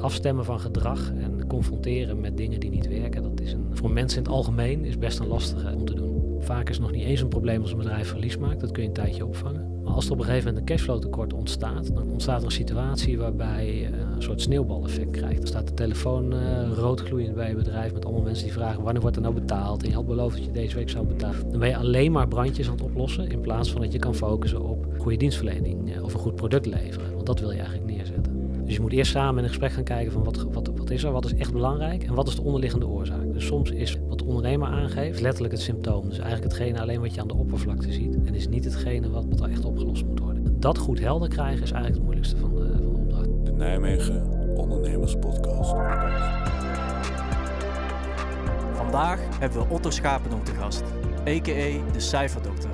afstemmen van gedrag en confronteren met dingen die niet werken, dat is een, voor mensen in het algemeen is best een lastige om te doen. Vaak is het nog niet eens een probleem als een bedrijf verlies maakt, dat kun je een tijdje opvangen. Maar als er op een gegeven moment een cashflow tekort ontstaat, dan ontstaat er een situatie waarbij je een soort sneeuwbaleffect krijgt. Dan staat de telefoon uh, rood gloeiend bij je bedrijf met allemaal mensen die vragen wanneer wordt er nou betaald en je had beloofd dat je deze week zou betalen. Dan ben je alleen maar brandjes aan het oplossen in plaats van dat je kan focussen op goede dienstverlening eh, of een goed product leveren. Want dat wil je eigenlijk neerzetten. Dus je moet eerst samen in een gesprek gaan kijken van wat, wat, wat is er, wat is echt belangrijk en wat is de onderliggende oorzaak. Dus soms is wat de ondernemer aangeeft letterlijk het symptoom. Dus eigenlijk hetgene alleen wat je aan de oppervlakte ziet en is niet hetgene wat, wat er echt opgelost moet worden. Dat goed helder krijgen is eigenlijk het moeilijkste van de, van de opdracht. De Nijmegen Ondernemers Podcast. Vandaag hebben we Otto Schapenong te gast, a.k.a. de cijferdokter,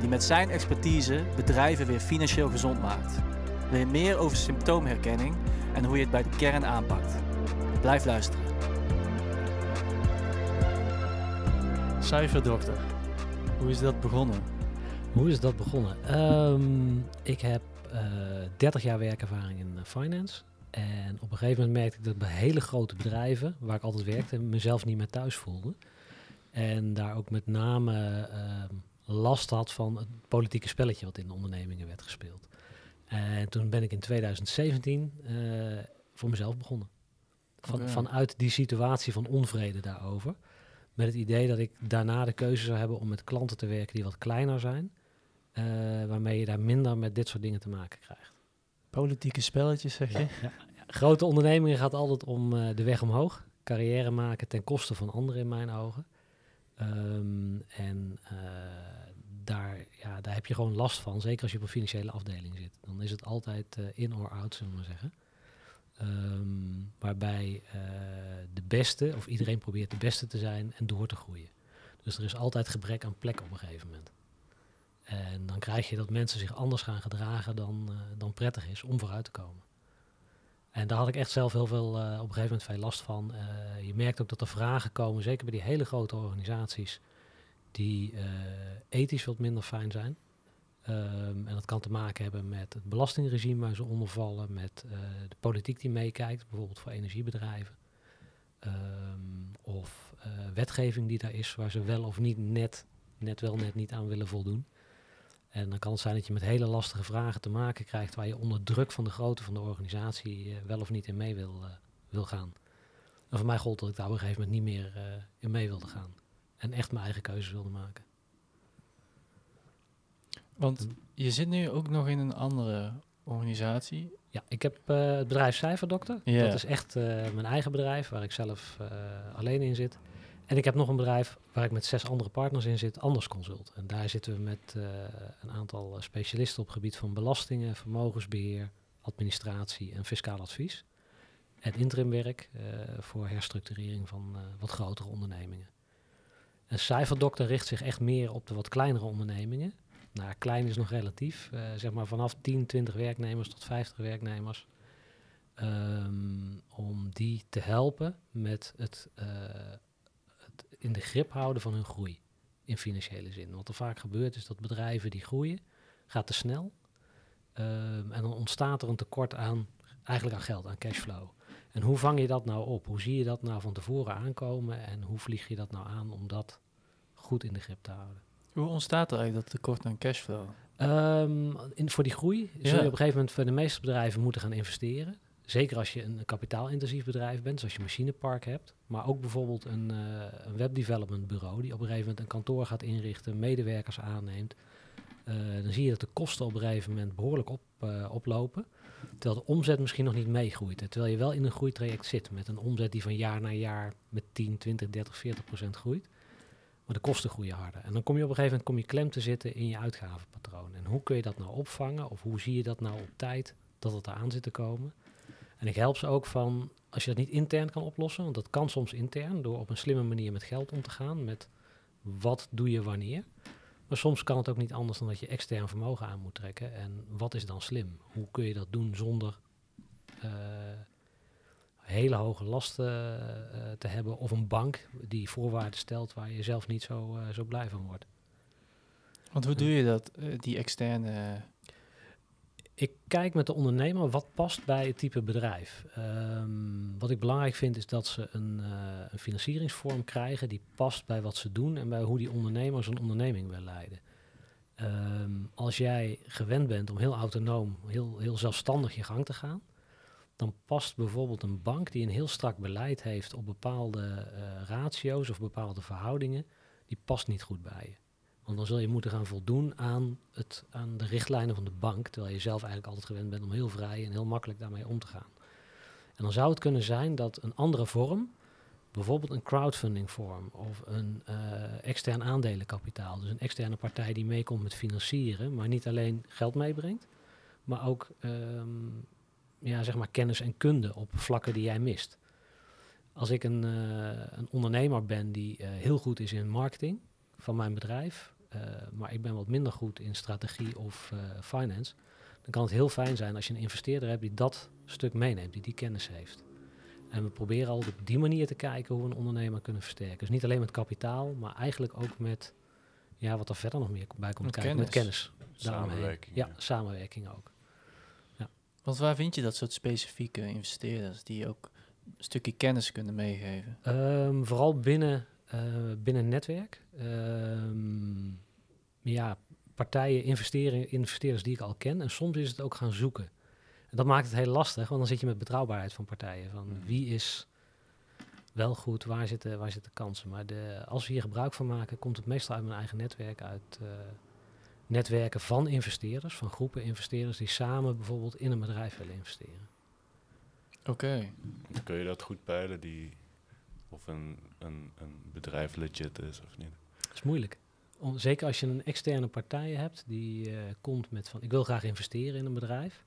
die met zijn expertise bedrijven weer financieel gezond maakt. Wil je meer over symptoomherkenning en hoe je het bij de kern aanpakt? Blijf luisteren. Cijferdokter, hoe is dat begonnen? Hoe is dat begonnen? Ehm, ik heb uh, 30 jaar werkervaring in eh, finance. En op een gegeven moment merkte ik dat bij hele grote bedrijven, waar ik altijd werkte, mezelf niet meer thuis voelde. En daar ook met name uh, last had van het politieke spelletje wat in de ondernemingen werd gespeeld. En toen ben ik in 2017 uh, eh, voor mezelf begonnen. Van, okay. Vanuit die situatie van onvrede daarover. Met het idee dat ik daarna de keuze zou hebben om met klanten te werken die wat kleiner zijn. Uh, waarmee je daar minder met dit soort dingen te maken krijgt. Politieke spelletjes, zeg je? Ja, ja, ja. Grote ondernemingen gaat altijd om uh, de weg omhoog. Carrière maken ten koste van anderen in mijn ogen. Um, en uh, daar, ja, daar heb je gewoon last van. Zeker als je op een financiële afdeling zit. Dan is het altijd uh, in or out, zullen we maar zeggen. Um, waarbij uh, de beste, of iedereen probeert de beste te zijn en door te groeien. Dus er is altijd gebrek aan plek op een gegeven moment. En dan krijg je dat mensen zich anders gaan gedragen dan, uh, dan prettig is om vooruit te komen. En daar had ik echt zelf heel veel, op een gegeven moment veel last van. Je merkt ook dat er vragen komen, zeker bij die hele grote organisaties, die ethisch wat minder fijn zijn. Um, en dat kan te maken hebben met het belastingregime waar ze onder vallen, met de politiek die meekijkt, bijvoorbeeld voor energiebedrijven. Um, of wetgeving die daar is, waar ze wel of niet net, net wel net niet aan willen voldoen. En dan kan het zijn dat je met hele lastige vragen te maken krijgt waar je onder druk van de grootte van de organisatie wel of niet in mee wil, wil gaan. En voor mij gold dat ik daar op een gegeven moment niet meer in mee wilde gaan. En echt mijn eigen keuzes wilde maken. Want je zit nu ook nog in een andere organisatie. Ja, ik heb het bedrijf Cijferdokter. Yeah. Dat is echt mijn eigen bedrijf waar ik zelf alleen in zit. En ik heb nog een bedrijf waar ik met zes andere partners in zit, Anders Consult. En daar zitten we met een aantal specialisten op het gebied van belastingen, vermogensbeheer, administratie en fiscaal advies. En interimwerk voor herstructurering van wat grotere ondernemingen. En Cijferdokter richt zich echt meer op de wat kleinere ondernemingen. Nou, klein is nog relatief. zeg maar vanaf 10, 20 werknemers tot 50 werknemers. Um, om die te helpen met het in de grip houden van hun groei in financiële zin. Wat er vaak gebeurt is dat bedrijven die groeien, gaat te snel. Um, en dan ontstaat er een tekort aan, eigenlijk aan geld, aan cashflow. En hoe vang je dat nou op? Hoe zie je dat nou van tevoren aankomen? En hoe vlieg je dat nou aan om dat goed in de grip te houden? Hoe ontstaat er eigenlijk dat tekort aan cashflow? Um, in, voor die groei ja. zul je op een gegeven moment voor de meeste bedrijven moeten gaan investeren. Zeker als je een kapitaalintensief bedrijf bent, zoals je machinepark hebt. Maar ook bijvoorbeeld een, uh, een webdevelopment bureau die op een gegeven moment een kantoor gaat inrichten, medewerkers aanneemt. Uh, dan zie je dat de kosten op een gegeven moment behoorlijk op, uh, oplopen. Terwijl de omzet misschien nog niet meegroeit. Terwijl je wel in een groeitraject zit met een omzet die van jaar naar jaar met 10, 20, 30, 40 procent groeit. De kosten groeien harder. En dan kom je op een gegeven moment kom je klem te zitten in je uitgavenpatroon. En hoe kun je dat nou opvangen? Of hoe zie je dat nou op tijd dat het eraan zit te komen? En ik help ze ook van, als je dat niet intern kan oplossen, want dat kan soms intern, door op een slimme manier met geld om te gaan, met wat doe je wanneer. Maar soms kan het ook niet anders dan dat je extern vermogen aan moet trekken. En wat is dan slim? Hoe kun je dat doen zonder uh, hele hoge lasten uh, te hebben of een bank die voorwaarden stelt waar je zelf niet zo, uh, zo blij van wordt? Want hoe doe je dat, die externe ik kijk met de ondernemer wat past bij het type bedrijf. Ehm, wat ik belangrijk vind is dat ze een, eh, een, financieringsvorm krijgen die past bij wat ze doen en bij hoe die ondernemer zijn onderneming wil leiden. Ehm, als jij gewend bent om heel autonoom, heel, heel zelfstandig je gang te gaan, dan past bijvoorbeeld een bank die een heel strak beleid heeft op bepaalde uh, ratio's of bepaalde verhoudingen, die past niet goed bij je. Want dan zul je moeten gaan voldoen aan, het, aan de richtlijnen van de bank, terwijl je zelf eigenlijk altijd gewend bent om heel vrij en heel makkelijk daarmee om te gaan. En dan zou het kunnen zijn dat een andere vorm, bijvoorbeeld een crowdfunding vorm of een uh, extern aandelenkapitaal, dus een externe partij die meekomt met financieren, maar niet alleen geld meebrengt, maar ook um, ja, zeg maar kennis en kunde op vlakken die jij mist. Als ik een, uh, een ondernemer ben die uh, heel goed is in marketing van mijn bedrijf, uh, maar ik ben wat minder goed in strategie of finance, dan kan het heel fijn zijn als je een investeerder hebt die dat stuk meeneemt, die die kennis heeft. En we proberen al op die manier te kijken hoe we een ondernemer kunnen versterken. Dus niet alleen met kapitaal, maar eigenlijk ook met ja, wat er verder nog meer bij komt met kijken. Kennis. Met kennis. Samenwerking. Ja, samenwerking ook. Want waar vind je dat soort specifieke investeerders die ook een stukje kennis kunnen meegeven? Um, vooral binnen, uh, binnen netwerk. Um, ja, partijen, investeren, investeerders die ik al ken. En soms is het ook gaan zoeken. En dat maakt het heel lastig, want dan zit je met betrouwbaarheid van partijen. Van Mhm. wie is wel goed, waar zitten, waar zitten kansen. Maar de, als we hier gebruik van maken, komt het meestal uit mijn eigen netwerk, uit uh, netwerken van investeerders, van groepen investeerders die samen bijvoorbeeld in een bedrijf willen investeren. Oké. Okay. Kun je dat goed peilen, die, of een, een, een bedrijf legit is of niet? Dat is moeilijk. Om, zeker als je een externe partij hebt die uh, komt met van ik wil graag investeren in een bedrijf,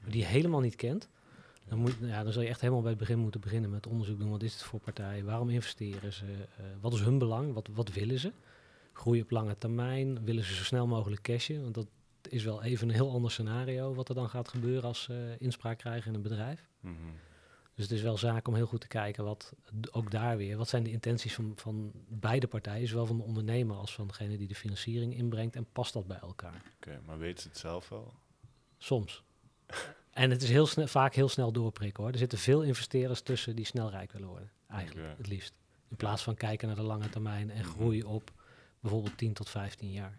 maar die je helemaal niet kent. Dan, moet, ja, dan zul je echt helemaal bij het begin moeten beginnen met onderzoek doen. Wat is het voor partij? Waarom investeren ze? Uh, wat is hun belang? Wat, wat willen ze? Groei op lange termijn? Willen ze zo snel mogelijk cashen? Want dat is wel even een heel ander scenario wat er dan gaat gebeuren als ze uh, inspraak krijgen in een bedrijf. Mm -hmm. Dus het is wel zaak om heel goed te kijken wat ook daar weer, wat zijn de intenties van, van beide partijen, zowel van de ondernemer als van degene die de financiering inbrengt en past dat bij elkaar? Oké, okay, maar weten ze het zelf wel? Soms. En het is heel snel, vaak heel snel doorprikken hoor. Er zitten veel investeerders tussen die snel rijk willen worden. Eigenlijk het liefst. In plaats van kijken naar de lange termijn en groei op bijvoorbeeld 10 tot 15 jaar.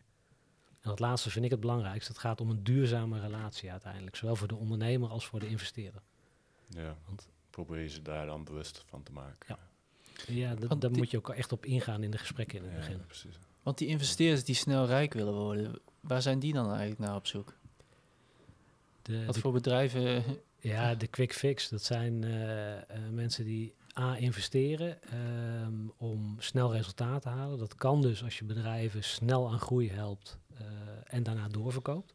En dat laatste vind ik het belangrijkste. Het gaat om een duurzame relatie uiteindelijk. Zowel voor de ondernemer als voor de investeerder. Ja, Want- probeer je ze daar dan bewust van te maken. Ja. Ja, daar die- moet je ook echt op ingaan in de gesprekken in het Ja, begin. precies. Want die investeerders die snel rijk willen worden, waar zijn die dan eigenlijk naar op zoek? De, Wat de- voor bedrijven? Ja, de quick fix, dat zijn eh, eh, mensen die A investeren ehm, om snel resultaat te halen. Dat kan dus als je bedrijven snel aan groei helpt eh, en daarna doorverkoopt.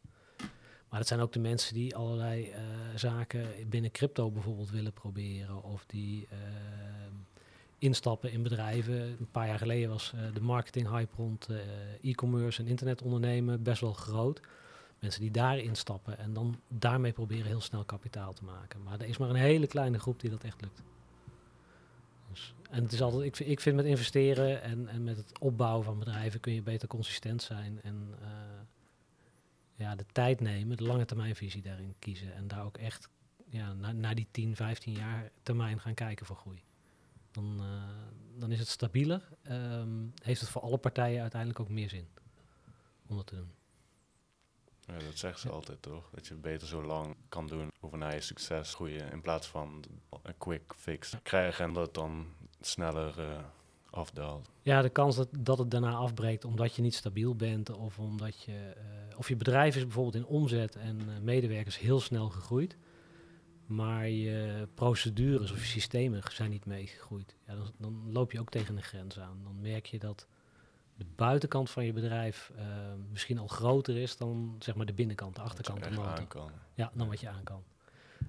Maar dat zijn ook de mensen die allerlei eh, zaken binnen crypto bijvoorbeeld willen proberen. Of die ehm, instappen in bedrijven. Een paar jaar geleden was eh, de marketing hype rond e-commerce en internetondernemen best wel groot. Mensen die daarin stappen en dan daarmee proberen heel snel kapitaal te maken. Maar er is maar een hele kleine groep die dat echt lukt. En het is altijd, ik, ik vind met investeren en, en met het opbouwen van bedrijven kun je beter consistent zijn en eh, ja, de tijd nemen, de lange termijnvisie daarin kiezen. En daar ook echt ja, na- naar die 10, 15 jaar termijn gaan kijken voor groei. Dan, eh, dan is het stabieler. ehm, heeft het voor alle partijen uiteindelijk ook meer zin om dat te doen. Ja, dat zeggen ze altijd toch? Dat je beter zo lang kan doen over naar je succes groeien in plaats van een quick fix krijgen en dat het dan sneller eh, afdaalt. Ja, de kans dat, dat het daarna afbreekt omdat je niet stabiel bent of omdat je, eh, of je bedrijf is bijvoorbeeld in omzet en eh, medewerkers heel snel gegroeid, maar je procedures of je systemen zijn niet meegegroeid. Ja, dan, dan loop je ook tegen een grens aan. Dan merk je dat de buitenkant van je bedrijf eh, misschien al groter is dan zeg maar de binnenkant, de achterkant, aan kan. Ja, dan wat je aan kan.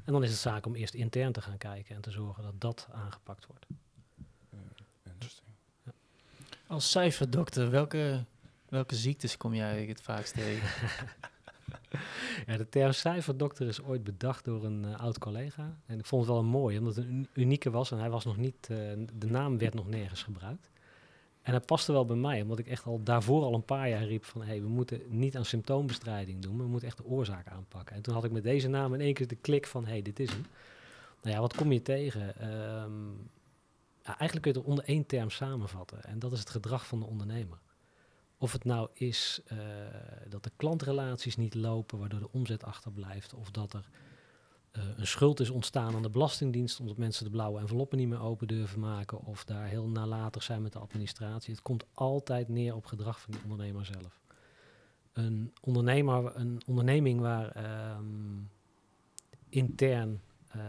En dan is het zaak om eerst intern te gaan kijken en te zorgen dat dat aangepakt wordt. Interesting. Als cijferdokter, welke, welke ziektes kom jij eigenlijk het vaakst tegen? Ja, de term cijferdokter is ooit bedacht door een eh, oud collega. En ik vond het wel een mooi, omdat het een uni- unieke was en hij was nog niet, eh, de naam werd nog nergens gebruikt. En dat paste wel bij mij, omdat ik echt al daarvoor al een paar jaar riep van... hé, hey, we moeten niet aan symptoombestrijding doen, we moeten echt de oorzaak aanpakken. En toen had ik met deze naam in één keer de klik van, hé, hey, dit is hem. Nou ja, wat kom je tegen? Ehm, ja, eigenlijk kun je het onder één term samenvatten. En dat is het gedrag van de ondernemer. Of het nou is uh, dat de klantrelaties niet lopen, waardoor de omzet achterblijft. Of dat er uh, een schuld is ontstaan aan de Belastingdienst, omdat mensen de blauwe enveloppen niet meer open durven maken. Of daar heel nalatig zijn met de administratie. Het komt altijd neer op gedrag van de ondernemer zelf. Een, ondernemer, een onderneming waar um, intern uh,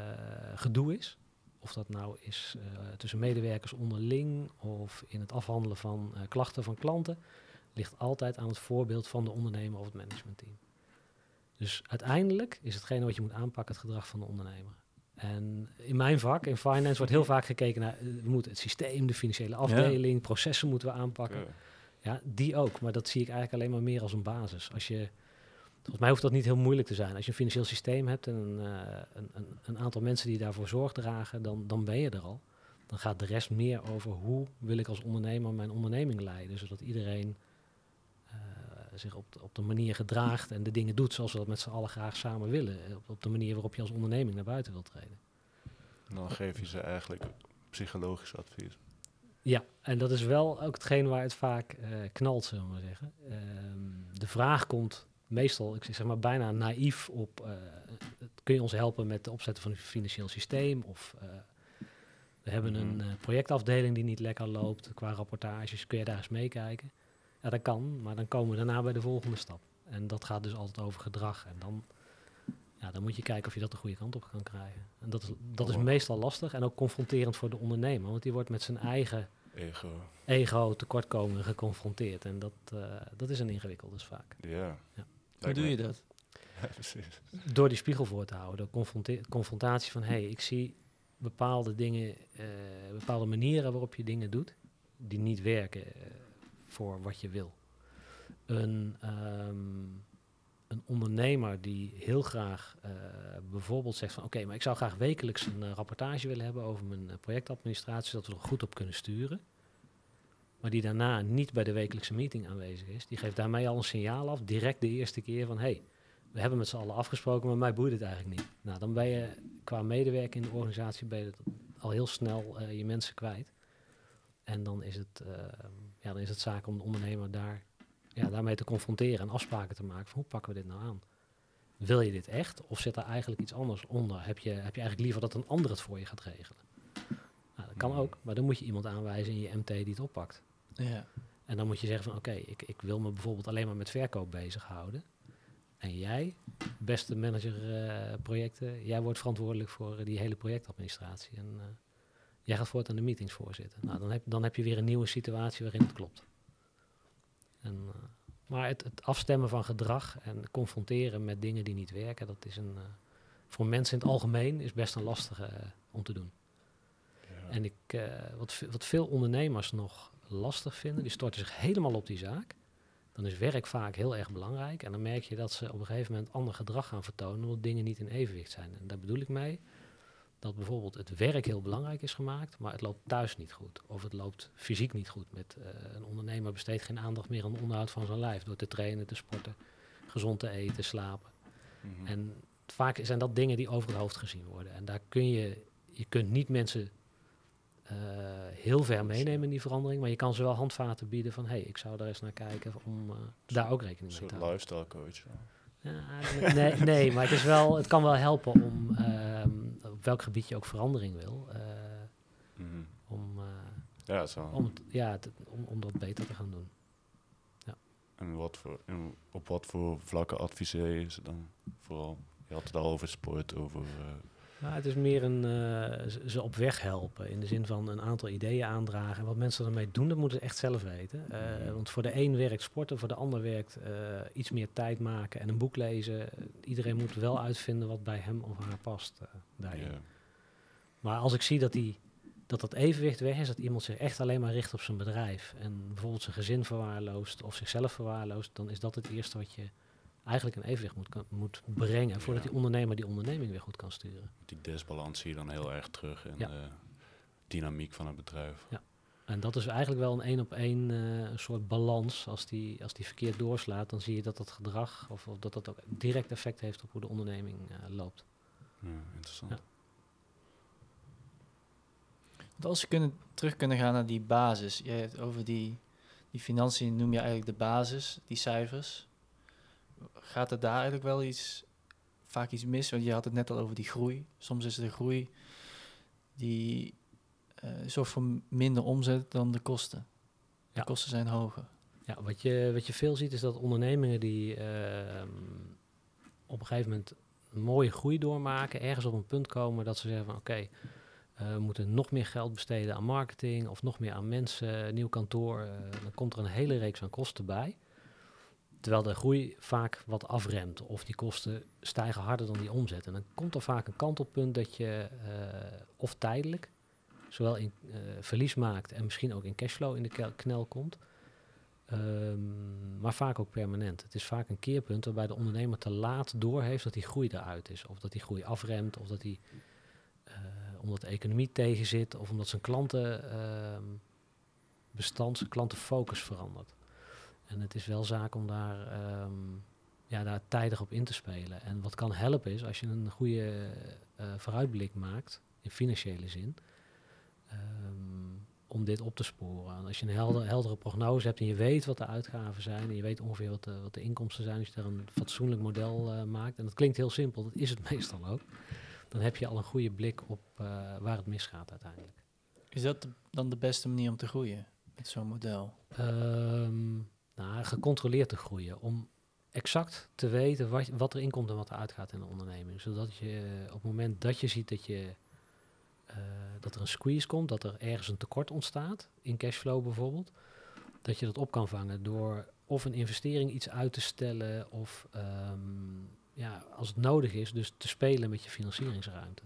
gedoe is, of dat nou is uh, tussen medewerkers onderling of in het afhandelen van klachten van klanten, ligt altijd aan het voorbeeld van de ondernemer of het managementteam. Dus uiteindelijk is hetgene wat je moet aanpakken het gedrag van de ondernemer. En in mijn vak, in finance, wordt heel vaak gekeken naar uh, we moeten het systeem, de financiële afdeling, ja. processen moeten we aanpakken. Ja, die ook. Maar dat zie ik eigenlijk alleen maar meer als een basis. Als je Volgens mij hoeft dat niet heel moeilijk te zijn. Als je een financieel systeem hebt en een, uh, een, een, een, aantal mensen die daarvoor zorg dragen, dan, dan ben je er al. Dan gaat de rest meer over hoe wil ik als ondernemer mijn onderneming leiden. Zodat iedereen zich op de, op de manier gedraagt en de dingen doet zoals we dat met z'n allen graag samen willen. Op, op de manier waarop je als onderneming naar buiten wilt treden. En dan geef je ze eigenlijk psychologisch advies. Ja, en dat is wel ook hetgeen waar het vaak uh, knalt, zullen we maar zeggen. Um, de vraag komt meestal, ik zeg maar bijna naïef op, uh, kun je ons helpen met het opzetten van een financieel systeem? Of uh, we hebben een uh, projectafdeling die niet lekker loopt qua rapportages, kun je daar eens meekijken? Ja, dat kan, maar dan komen we daarna bij de volgende stap. En dat gaat dus altijd over gedrag. En dan, ja, dan moet je kijken of je dat de goede kant op kan krijgen. En dat is, dat is meestal lastig en ook confronterend voor de ondernemer, want die wordt met zijn eigen ego, ego tekortkomingen geconfronteerd. En dat, dat is een ingewikkeld dus vaak. Ja. ja. Hoe doe je dat? Ja, precies. Door die spiegel voor te houden. De confrontatie van, hé, hey, ik zie bepaalde dingen, uh, bepaalde manieren waarop je dingen doet, die niet werken uh, voor wat je wil. Een, um, een ondernemer die heel graag uh, bijvoorbeeld zegt van, oké, maar ik zou graag wekelijks een rapportage willen hebben over mijn projectadministratie, zodat we er goed op kunnen sturen maar die daarna niet bij de wekelijkse meeting aanwezig is, die geeft daarmee al een signaal af, direct de eerste keer van, hé, hey, we hebben met z'n allen afgesproken, maar mij boeit het eigenlijk niet. Nou, dan ben je qua medewerker in de organisatie ben je al heel snel je mensen kwijt. En dan is, het, uh, ja, dan is het zaak om de ondernemer daar, ja, daarmee te confronteren en afspraken te maken van hoe pakken we dit nou aan? Wil je dit echt of zit er eigenlijk iets anders onder? Heb je, heb je eigenlijk liever dat een ander het voor je gaat regelen? Nou, dat kan ook, maar dan moet je iemand aanwijzen in je MT die het oppakt. Ja. En dan moet je zeggen van oké, okay, ik, ik wil me bijvoorbeeld alleen maar met verkoop bezighouden. En jij, beste manager uh, projecten, jij wordt verantwoordelijk voor uh, die hele projectadministratie. En uh, jij gaat voortaan de meetings voorzitten. Nou, dan heb, dan heb je weer een nieuwe situatie waarin het klopt. En, maar het, het, afstemmen van gedrag en confronteren met dingen die niet werken, dat is een, voor mensen in het algemeen is best een lastige om te doen. Ja. En ik, wat, wat veel ondernemers nog lastig vinden, die storten zich helemaal op die zaak. Dan is werk vaak heel erg belangrijk. En dan merk je dat ze op een gegeven moment ander gedrag gaan vertonen, omdat dingen niet in evenwicht zijn. En daar bedoel ik mee dat bijvoorbeeld het werk heel belangrijk is gemaakt, maar het loopt thuis niet goed. Of het loopt fysiek niet goed. Met, uh, een ondernemer besteedt geen aandacht meer aan het onderhoud van zijn lijf. Door te trainen, te sporten, gezond te eten, slapen. Mm-hmm. En vaak zijn dat dingen die over het hoofd gezien worden. En daar kun je, je kunt niet mensen uh, heel ver meenemen in die verandering. Maar je kan ze wel handvaten bieden van... hé, hey, ik zou daar eens naar kijken om uh, daar ook rekening mee te houden. Een lifestyle coach. Ja, nee, nee, maar het, is wel, het kan wel helpen om... Um, op welk gebied je ook verandering wil. Uh, mm-hmm. Om, ja, het zo. om, ja te, om, om dat beter te gaan doen. Ja. En wat voor, op wat voor vlakken adviseer je ze dan vooral? Je had het al over sport, over... Nou, het is meer een uh, ze op weg helpen. In de zin van een aantal ideeën aandragen. En wat mensen ermee doen, dat moeten ze echt zelf weten. Uh, want voor de een werkt sporten, voor de ander werkt uh, iets meer tijd maken en een boek lezen. Iedereen moet wel uitvinden wat bij hem of haar past daarin. Yeah. Maar als ik zie dat, die, dat dat evenwicht weg is, dat iemand zich echt alleen maar richt op zijn bedrijf. En bijvoorbeeld zijn gezin verwaarloost of zichzelf verwaarloost, dan is dat het eerste wat je eigenlijk een evenwicht moet, kan, moet brengen voordat ja. die ondernemer die onderneming weer goed kan sturen. Die desbalans zie je dan heel erg terug in ja. de dynamiek van het bedrijf. Ja. En dat is eigenlijk wel een één op één eh, een soort balans. Als die, als die verkeerd doorslaat, dan zie je dat dat gedrag of, of dat dat ook direct effect heeft op hoe de onderneming eh, loopt. Ja, interessant. Ja. Want als we kunnen, terug kunnen gaan naar die basis. Jij hebt over die, die financiën noem je eigenlijk de basis, die cijfers. Gaat er daar eigenlijk wel iets, vaak iets mis? Want je had het net al over die groei. Soms is de groei die eh zorgt voor minder omzet dan de kosten. De Ja. kosten zijn hoger. Ja, wat je, wat je veel ziet is dat ondernemingen die ehm, op een gegeven moment een mooie groei doormaken, ergens op een punt komen dat ze zeggen van oké, eh, we moeten nog meer geld besteden aan marketing of nog meer aan mensen, nieuw kantoor. eh, dan komt er een hele reeks aan kosten bij. Terwijl de groei vaak wat afremt of die kosten stijgen harder dan die omzet. En dan komt er vaak een kantelpunt dat je eh, of tijdelijk, zowel in eh, verlies maakt en misschien ook in cashflow in de knel komt. Ehm, maar vaak ook permanent. Het is vaak een keerpunt waarbij de ondernemer te laat doorheeft dat die groei eruit is. Of dat die groei afremt, of dat die, eh, omdat de economie tegenzit, of omdat zijn klanten ehm, bestand, zijn klantenfocus verandert. En het is wel zaak om daar, ehm, ja, daar tijdig op in te spelen. En wat kan helpen is als je een goede eh, vooruitblik maakt, in financiële zin, ehm, om dit op te sporen. En als je een helder, heldere prognose hebt en je weet wat de uitgaven zijn en je weet ongeveer wat de, wat de inkomsten zijn, als je daar een fatsoenlijk model eh, maakt, en dat klinkt heel simpel, dat is het meestal ook, dan heb je al een goede blik op eh, waar het misgaat uiteindelijk. Is dat de- dan de beste manier om te groeien met zo'n model? Ehm, nou, gecontroleerd te groeien. Om exact te weten wat, wat er inkomt en wat er uitgaat in de onderneming. Zodat je op het moment dat je ziet dat, je, eh, dat er een squeeze komt, dat er ergens een tekort ontstaat, in cashflow bijvoorbeeld, dat je dat op kan vangen door of een investering iets uit te stellen of ehm, ja, als het nodig is, dus te spelen met je financieringsruimte.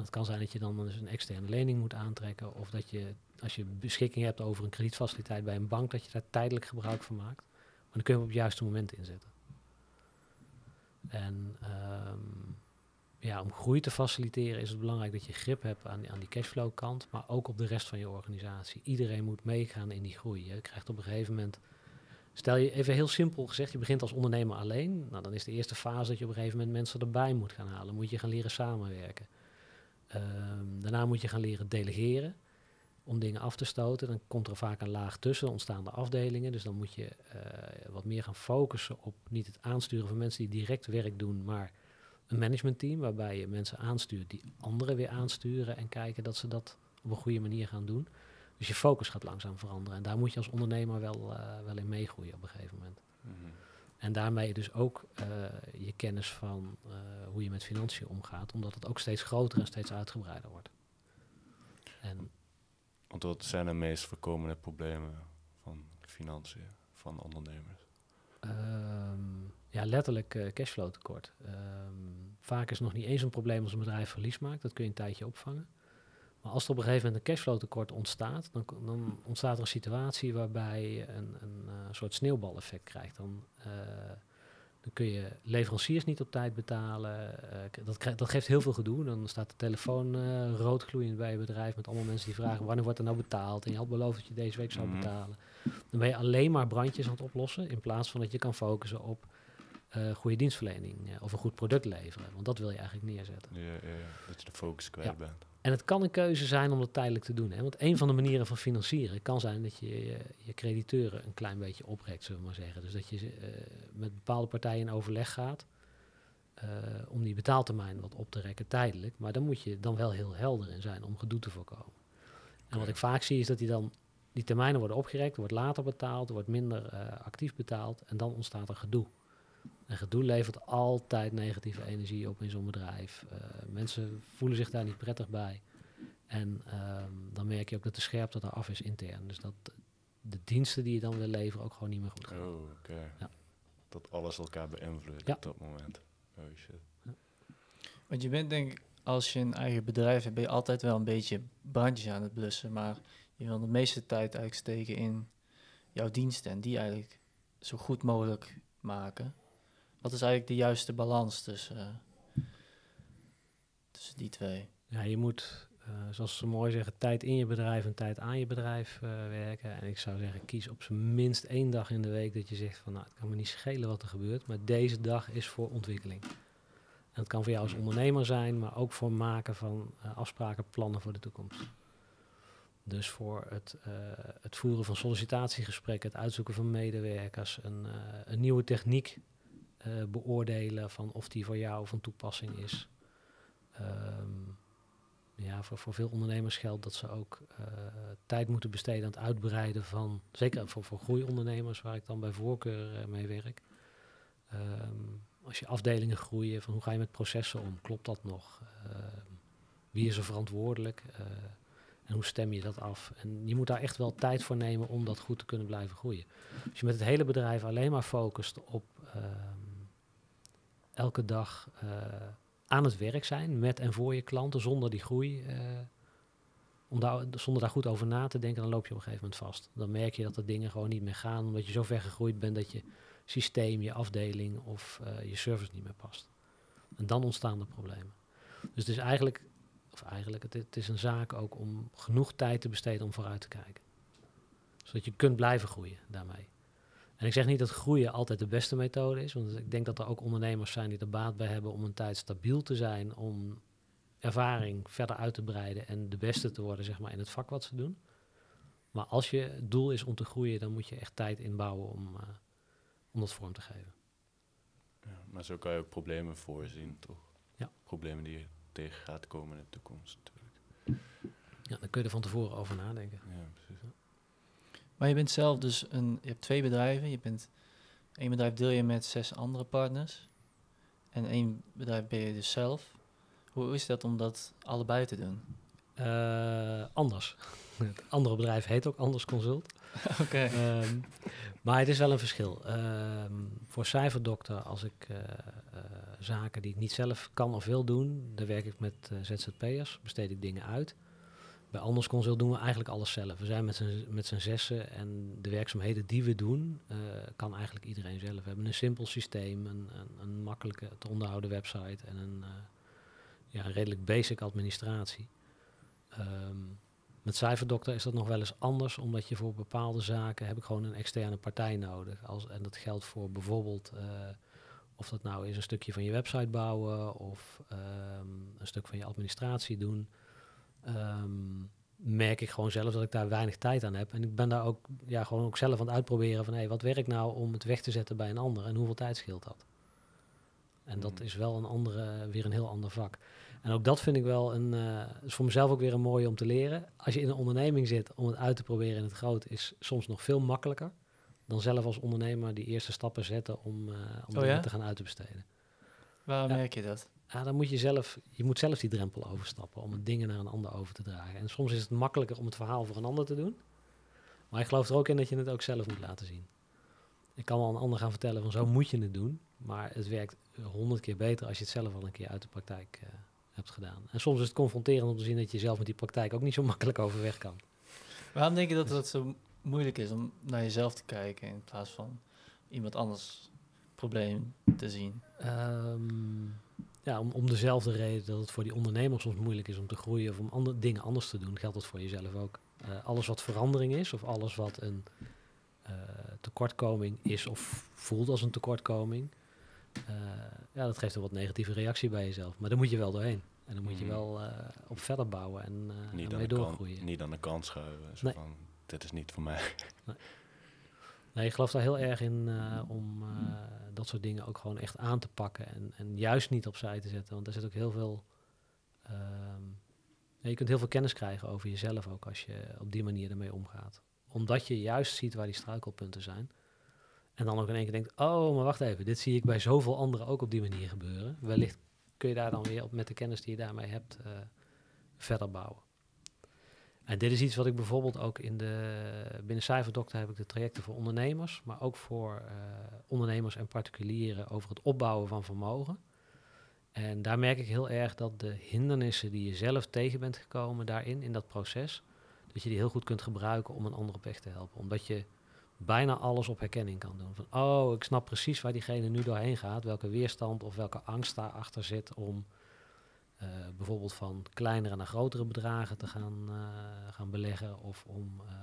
Het kan zijn dat je dan dus een externe lening moet aantrekken of dat je als je beschikking hebt over een kredietfaciliteit bij een bank, dat je daar tijdelijk gebruik van maakt. Maar dan kun je hem op het juiste moment inzetten. En ehm, ja, om groei te faciliteren is het belangrijk dat je grip hebt aan, aan die cashflow kant, maar ook op de rest van je organisatie. Iedereen moet meegaan in die groei. Je krijgt op een gegeven moment, stel je even heel simpel gezegd, je begint als ondernemer alleen. Nou, dan is de eerste fase dat je op een gegeven moment mensen erbij moet gaan halen. Moet je gaan leren samenwerken. Ehm, daarna moet je gaan leren delegeren om dingen af te stoten. Dan komt er vaak een laag tussen, ontstaan de afdelingen. Dus dan moet je eh, wat meer gaan focussen op niet het aansturen van mensen die direct werk doen, maar een managementteam waarbij je mensen aanstuurt die anderen weer aansturen en kijken dat ze dat op een goede manier gaan doen. Dus je focus gaat langzaam veranderen. En daar moet je als ondernemer wel, eh, wel in meegroeien op een gegeven moment. Mhm. En daarmee dus ook eh, je kennis van eh, hoe je met financiën omgaat, omdat het ook steeds groter en steeds uitgebreider wordt. En Want wat zijn de meest voorkomende problemen van financiën van ondernemers? Ehm, ja, letterlijk eh, cashflow tekort. Ehm, vaak is het nog niet eens een probleem als een bedrijf verlies maakt. Dat kun je een tijdje opvangen. Maar als er op een gegeven moment een cashflow tekort ontstaat, dan, dan ontstaat er een situatie waarbij je een, een eh, soort sneeuwbaleffect krijgt. Dan, eh, dan kun je leveranciers niet op tijd betalen. Eh, dat, dat geeft heel veel gedoe. Dan staat de telefoon roodgloeiend bij je bedrijf met allemaal mensen die vragen wanneer wordt er nou betaald. En je had beloofd dat je deze week zou Mhm. betalen. Dan ben je alleen maar brandjes aan het oplossen in plaats van dat je kan focussen op eh, goede dienstverlening eh, of een goed product leveren. Want dat wil je eigenlijk neerzetten. Ja, ja, ja, dat je de focus kwijt bent. En het kan een keuze zijn om dat tijdelijk te doen. Hè? Want een van de manieren van financieren kan zijn dat je je, je crediteuren een klein beetje oprekt, zullen we maar zeggen. Dus dat je eh, met bepaalde partijen in overleg gaat om die betaaltermijn wat op te rekken tijdelijk. Maar dan moet je dan wel heel helder in zijn om gedoe te voorkomen. En wat ik vaak zie is dat die dan die termijnen worden opgerekt, er wordt later betaald, er wordt minder actief betaald en dan ontstaat er gedoe. En gedoe levert altijd negatieve energie op in zo'n bedrijf. Eh, mensen voelen zich daar niet prettig bij. En ehm, dan merk je ook dat de scherpte eraf is intern. Dus dat de diensten die je dan wil leveren ook gewoon niet meer goed gaan. Oh, oké. Ja. Dat alles elkaar beïnvloedt Ja. op dat moment. Oh shit. Want je bent denk ik, als je een eigen bedrijf hebt, ben je altijd wel een beetje brandjes aan het blussen. Maar je wil de meeste tijd eigenlijk steken in jouw diensten en die eigenlijk zo goed mogelijk maken. Wat is eigenlijk de juiste balans tussen, eh, tussen die twee? Ja, je moet eh, zoals ze mooi zeggen, tijd in je bedrijf en tijd aan je bedrijf eh, werken. En ik zou zeggen, kies op zijn minst één dag in de week dat je zegt van, nou, het kan me niet schelen wat er gebeurt, maar deze dag is voor ontwikkeling. En het kan voor jou als ondernemer zijn, maar ook voor maken van afspraken, plannen voor de toekomst. Dus voor het, het voeren van sollicitatiegesprekken, het uitzoeken van medewerkers, een, een nieuwe techniek eh, beoordelen van of die voor jou van toepassing is. Ehm, ja, voor, voor veel ondernemers geldt dat ze ook eh, tijd moeten besteden aan het uitbreiden van, zeker voor, voor groeiondernemers, waar ik dan bij voorkeur eh, mee werk. Ehm, als je afdelingen groeien, van hoe ga je met processen om? Klopt dat nog? Ehm, wie is er verantwoordelijk? En hoe stem je dat af? En je moet daar echt wel tijd voor nemen om dat goed te kunnen blijven groeien. Als je met het hele bedrijf alleen maar focust op elke dag eh, aan het werk zijn met en voor je klanten zonder die groei, eh, zonder daar goed over na te denken, dan loop je op een gegeven moment vast. Dan merk je dat de dingen gewoon niet meer gaan, omdat je zo ver gegroeid bent dat je systeem, je afdeling of eh, je service niet meer past. En dan ontstaan er problemen. Dus het is eigenlijk, of eigenlijk, het, het is een zaak ook om genoeg tijd te besteden om vooruit te kijken. Zodat je kunt blijven groeien daarmee. En ik zeg niet dat groeien altijd de beste methode is, want ik denk dat er ook ondernemers zijn die er baat bij hebben om een tijd stabiel te zijn, om ervaring verder uit te breiden en de beste te worden zeg maar, in het vak wat ze doen. Maar als je het doel is om te groeien, dan moet je echt tijd inbouwen om, eh, om dat vorm te geven. Ja, maar zo kan je ook problemen voorzien, toch? Ja. Problemen die je tegen gaat komen in de toekomst natuurlijk. Ja, dan kun je er van tevoren over nadenken. Ja, precies. Maar je bent zelf dus een, je hebt twee bedrijven. Je bent, één bedrijf deel je met zes andere partners. En één bedrijf ben je dus zelf. Hoe is dat om dat allebei te doen? Eh, anders. Het andere bedrijf heet ook Anders Consult. Oké. Ehm, maar het is wel een verschil. Ehm, voor cijferdokter, als ik eh, eh, zaken die ik niet zelf kan of wil doen, dan werk ik met ZZP'ers, besteed ik dingen uit. Bij Anders Consult doen we eigenlijk alles zelf. We zijn met z'n, zessen en de werkzaamheden die we doen, eh, kan eigenlijk iedereen zelf. We hebben een simpel systeem, een, een, een makkelijke te onderhouden website en een, eh, ja, redelijk basic administratie. Ehm, met cijferdokter is dat nog wel eens anders, omdat je voor bepaalde zaken heb ik gewoon een externe partij nodig. Als, en dat geldt voor bijvoorbeeld eh, of dat nou is een stukje van je website bouwen of ehm, een stuk van je administratie doen. Ehm, merk ik gewoon zelf dat ik daar weinig tijd aan heb. En ik ben daar ook, ja, gewoon ook zelf aan het uitproberen van hey, wat werkt nou om het weg te zetten bij een ander en hoeveel tijd scheelt dat? En dat Hmm. is wel een andere, weer een heel ander vak. En ook dat vind ik wel een, eh, is voor mezelf ook weer een mooie om te leren. Als je in een onderneming zit om het uit te proberen in het groot, is soms nog veel makkelijker dan zelf als ondernemer die eerste stappen zetten om, eh om Oh ja? te gaan uit te besteden. Waarom Ja. merk je dat? Ja, dan moet je zelf, je moet zelf die drempel overstappen om het dingen naar een ander over te dragen. En soms is het makkelijker om het verhaal voor een ander te doen. Maar ik geloof er ook in dat je het ook zelf moet laten zien. Ik kan wel een ander gaan vertellen van zo moet je het doen. Maar het werkt honderd keer beter als je het zelf al een keer uit de praktijk eh, hebt gedaan. En soms is het confronterend om te zien dat je zelf met die praktijk ook niet zo makkelijk overweg kan. Waarom denk je dat het zo moeilijk is om naar jezelf te kijken in plaats van iemand anders probleem te zien? Ehm, ja, om, om dezelfde reden dat het voor die ondernemer soms moeilijk is om te groeien of om andere dingen anders te doen, geldt dat voor jezelf ook. Eh, alles wat verandering is of alles wat een eh, tekortkoming is of voelt als een tekortkoming, eh, ja, dat geeft een wat negatieve reactie bij jezelf. Maar daar moet je wel doorheen. En dan moet je Mhm. wel op verder bouwen en, Niet, en aan mee doorgroeien. niet aan de kant schuiven. Zo Nee. van, dit is niet voor mij. Nee, ik geloof daar heel erg in eh, om eh, dat soort dingen ook gewoon echt aan te pakken en, en juist niet opzij te zetten. Want er zit ook heel veel. ehm, je kunt heel veel kennis krijgen over jezelf ook als je op die manier ermee omgaat. Omdat je juist ziet waar die struikelpunten zijn. En dan ook in één keer denkt, oh, maar wacht even, dit zie ik bij zoveel anderen ook op die manier gebeuren. Wellicht kun je daar dan weer op, met de kennis die je daarmee hebt eh, verder bouwen. En dit is iets wat ik bijvoorbeeld ook in de binnen Cijferdokter heb ik de trajecten voor ondernemers, maar ook voor eh, ondernemers en particulieren over het opbouwen van vermogen. En daar merk ik heel erg dat de hindernissen die je zelf tegen bent gekomen daarin, in dat proces, dat je die heel goed kunt gebruiken om een ander op weg te helpen. Omdat je bijna alles op herkenning kan doen. Van, oh, ik snap precies waar diegene nu doorheen gaat, welke weerstand of welke angst daarachter zit om eh, bijvoorbeeld van kleinere naar grotere bedragen te gaan, eh, gaan beleggen of om eh,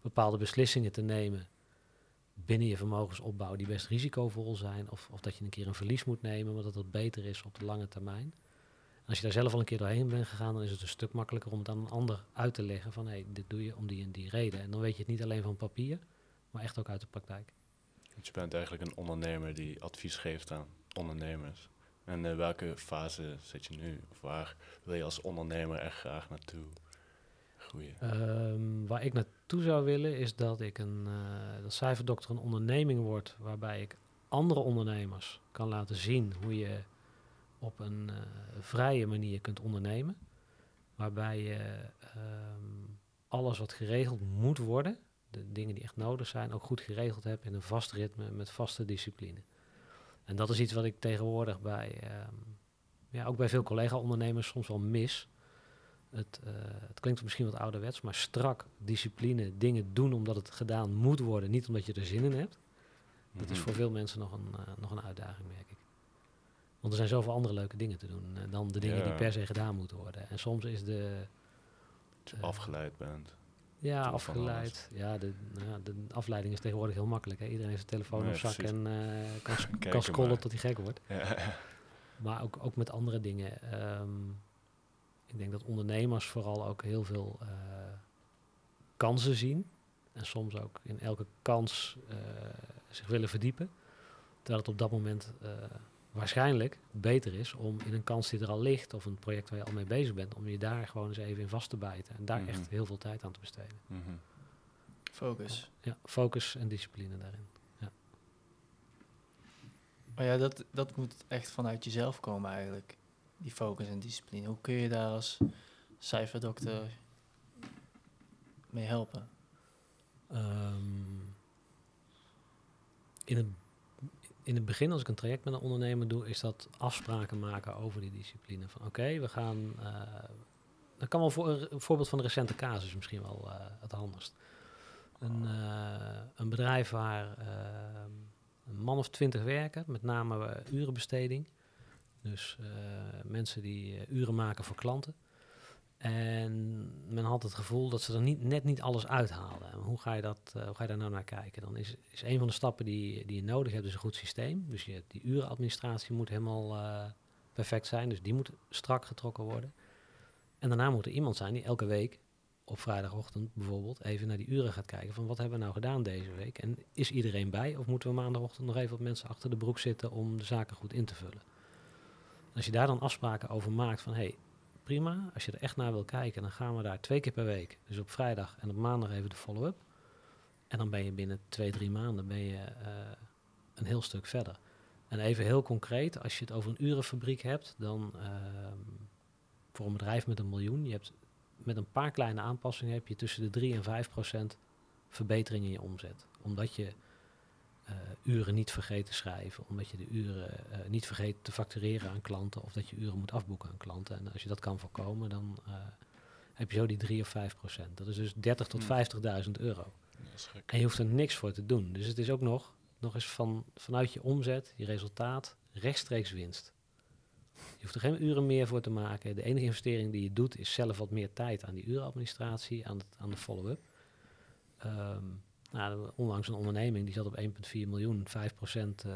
bepaalde beslissingen te nemen binnen je vermogensopbouw die best risicovol zijn of, of dat je een keer een verlies moet nemen, maar dat dat beter is op de lange termijn. Als je daar zelf al een keer doorheen bent gegaan, dan is het een stuk makkelijker om het aan een ander uit te leggen van hé, hey, dit doe je om die en die reden. En dan weet je het niet alleen van papier, maar echt ook uit de praktijk. Want je bent eigenlijk een ondernemer die advies geeft aan ondernemers. En in welke fase zit je nu? Of waar wil je als ondernemer echt graag naartoe groeien? Ehm, waar ik naartoe zou willen is dat ik een eh, dat cijferdokter een onderneming wordt waarbij ik andere ondernemers kan laten zien hoe je op een eh, vrije manier kunt ondernemen. Waarbij je ehm, alles wat geregeld moet worden, de dingen die echt nodig zijn, ook goed geregeld hebt in een vast ritme met vaste discipline. En dat is iets wat ik tegenwoordig bij, ehm, ja, ook bij veel collega-ondernemers soms wel mis. Het, eh, het klinkt misschien wat ouderwets, maar strak discipline, dingen doen omdat het gedaan moet worden, niet omdat je er zin in hebt. Dat is Mhm. voor veel mensen nog een, eh, nog een uitdaging, merk ik. Want er zijn zoveel andere leuke dingen te doen eh, dan de dingen die per se gedaan moeten worden. En soms is de, je eh, afgeleid bent. Ja, afgeleid. Ja, de, nou ja, de afleiding is tegenwoordig heel makkelijk. Hè? Iedereen heeft een telefoon Nee, op zak precies. en eh, kan, kan scrollen maar. tot hij gek wordt. Ja. Maar ook, ook met andere dingen. Ehm, ik denk dat ondernemers vooral ook heel veel eh, kansen zien. En soms ook in elke kans eh, zich willen verdiepen. Terwijl het op dat moment waarschijnlijk beter is om in een kans die er al ligt, of een project waar je al mee bezig bent, om je daar gewoon eens even in vast te bijten. En daar Mhm. echt heel veel tijd aan te besteden. Mhm. Focus. Ja, focus en discipline daarin. Maar ja, dat, dat moet echt vanuit jezelf komen eigenlijk. Die focus en discipline. Hoe kun je daar als cijferdokter mee helpen? Ehm, in, het, in het begin, als ik een traject met een ondernemer doe, is dat afspraken maken over die discipline. Van oké, we gaan. eh dan kan wel voor, een voorbeeld van een recente casus misschien wel eh, het handigst. Een, eh, een bedrijf waar een man of twintig werken, met name urenbesteding. Dus mensen die uren maken voor klanten. En men had het gevoel dat ze er niet, net niet alles uithaalden. En hoe ga je, dat, eh, hoe ga je daar nou naar kijken? Dan is, is een van de stappen die, die je nodig hebt, is een goed systeem. Dus je, die urenadministratie moet helemaal eh, perfect zijn. Dus die moet strak getrokken worden. En daarna moet er iemand zijn die elke week, op vrijdagochtend bijvoorbeeld, even naar die uren gaat kijken. Van wat hebben we nou gedaan deze week? En is iedereen bij? Of moeten we maandagochtend nog even wat mensen achter de broek zitten om de zaken goed in te vullen? Als je daar dan afspraken over maakt van... Hey, prima. Als je er echt naar wil kijken, dan gaan we daar twee keer per week. Dus op vrijdag en op maandag even de follow-up. En dan ben je binnen twee, drie maanden ben je, eh, een heel stuk verder. En even heel concreet, als je het over een urenfabriek hebt, dan ehm, voor een bedrijf met een miljoen, je hebt met een paar kleine aanpassingen heb je tussen de 3 en 5 procent verbetering in je omzet. Omdat je eh, uren niet vergeet te schrijven, omdat je de uren eh, niet vergeet te factureren aan klanten of dat je uren moet afboeken aan klanten. En als je dat kan voorkomen, dan eh, heb je zo die 3 of 5 procent. Dat is dus 30 tot Hmm. 50.000 euro. Dat is gek. En je hoeft er niks voor te doen. Dus het is ook nog, nog eens van, vanuit je omzet, je resultaat, rechtstreeks winst. Je hoeft er geen uren meer voor te maken. De enige investering die je doet is zelf wat meer tijd aan die urenadministratie, aan, het, aan de follow-up. Ehm, nou, onlangs een onderneming die zat op 1,4 miljoen, 5% eh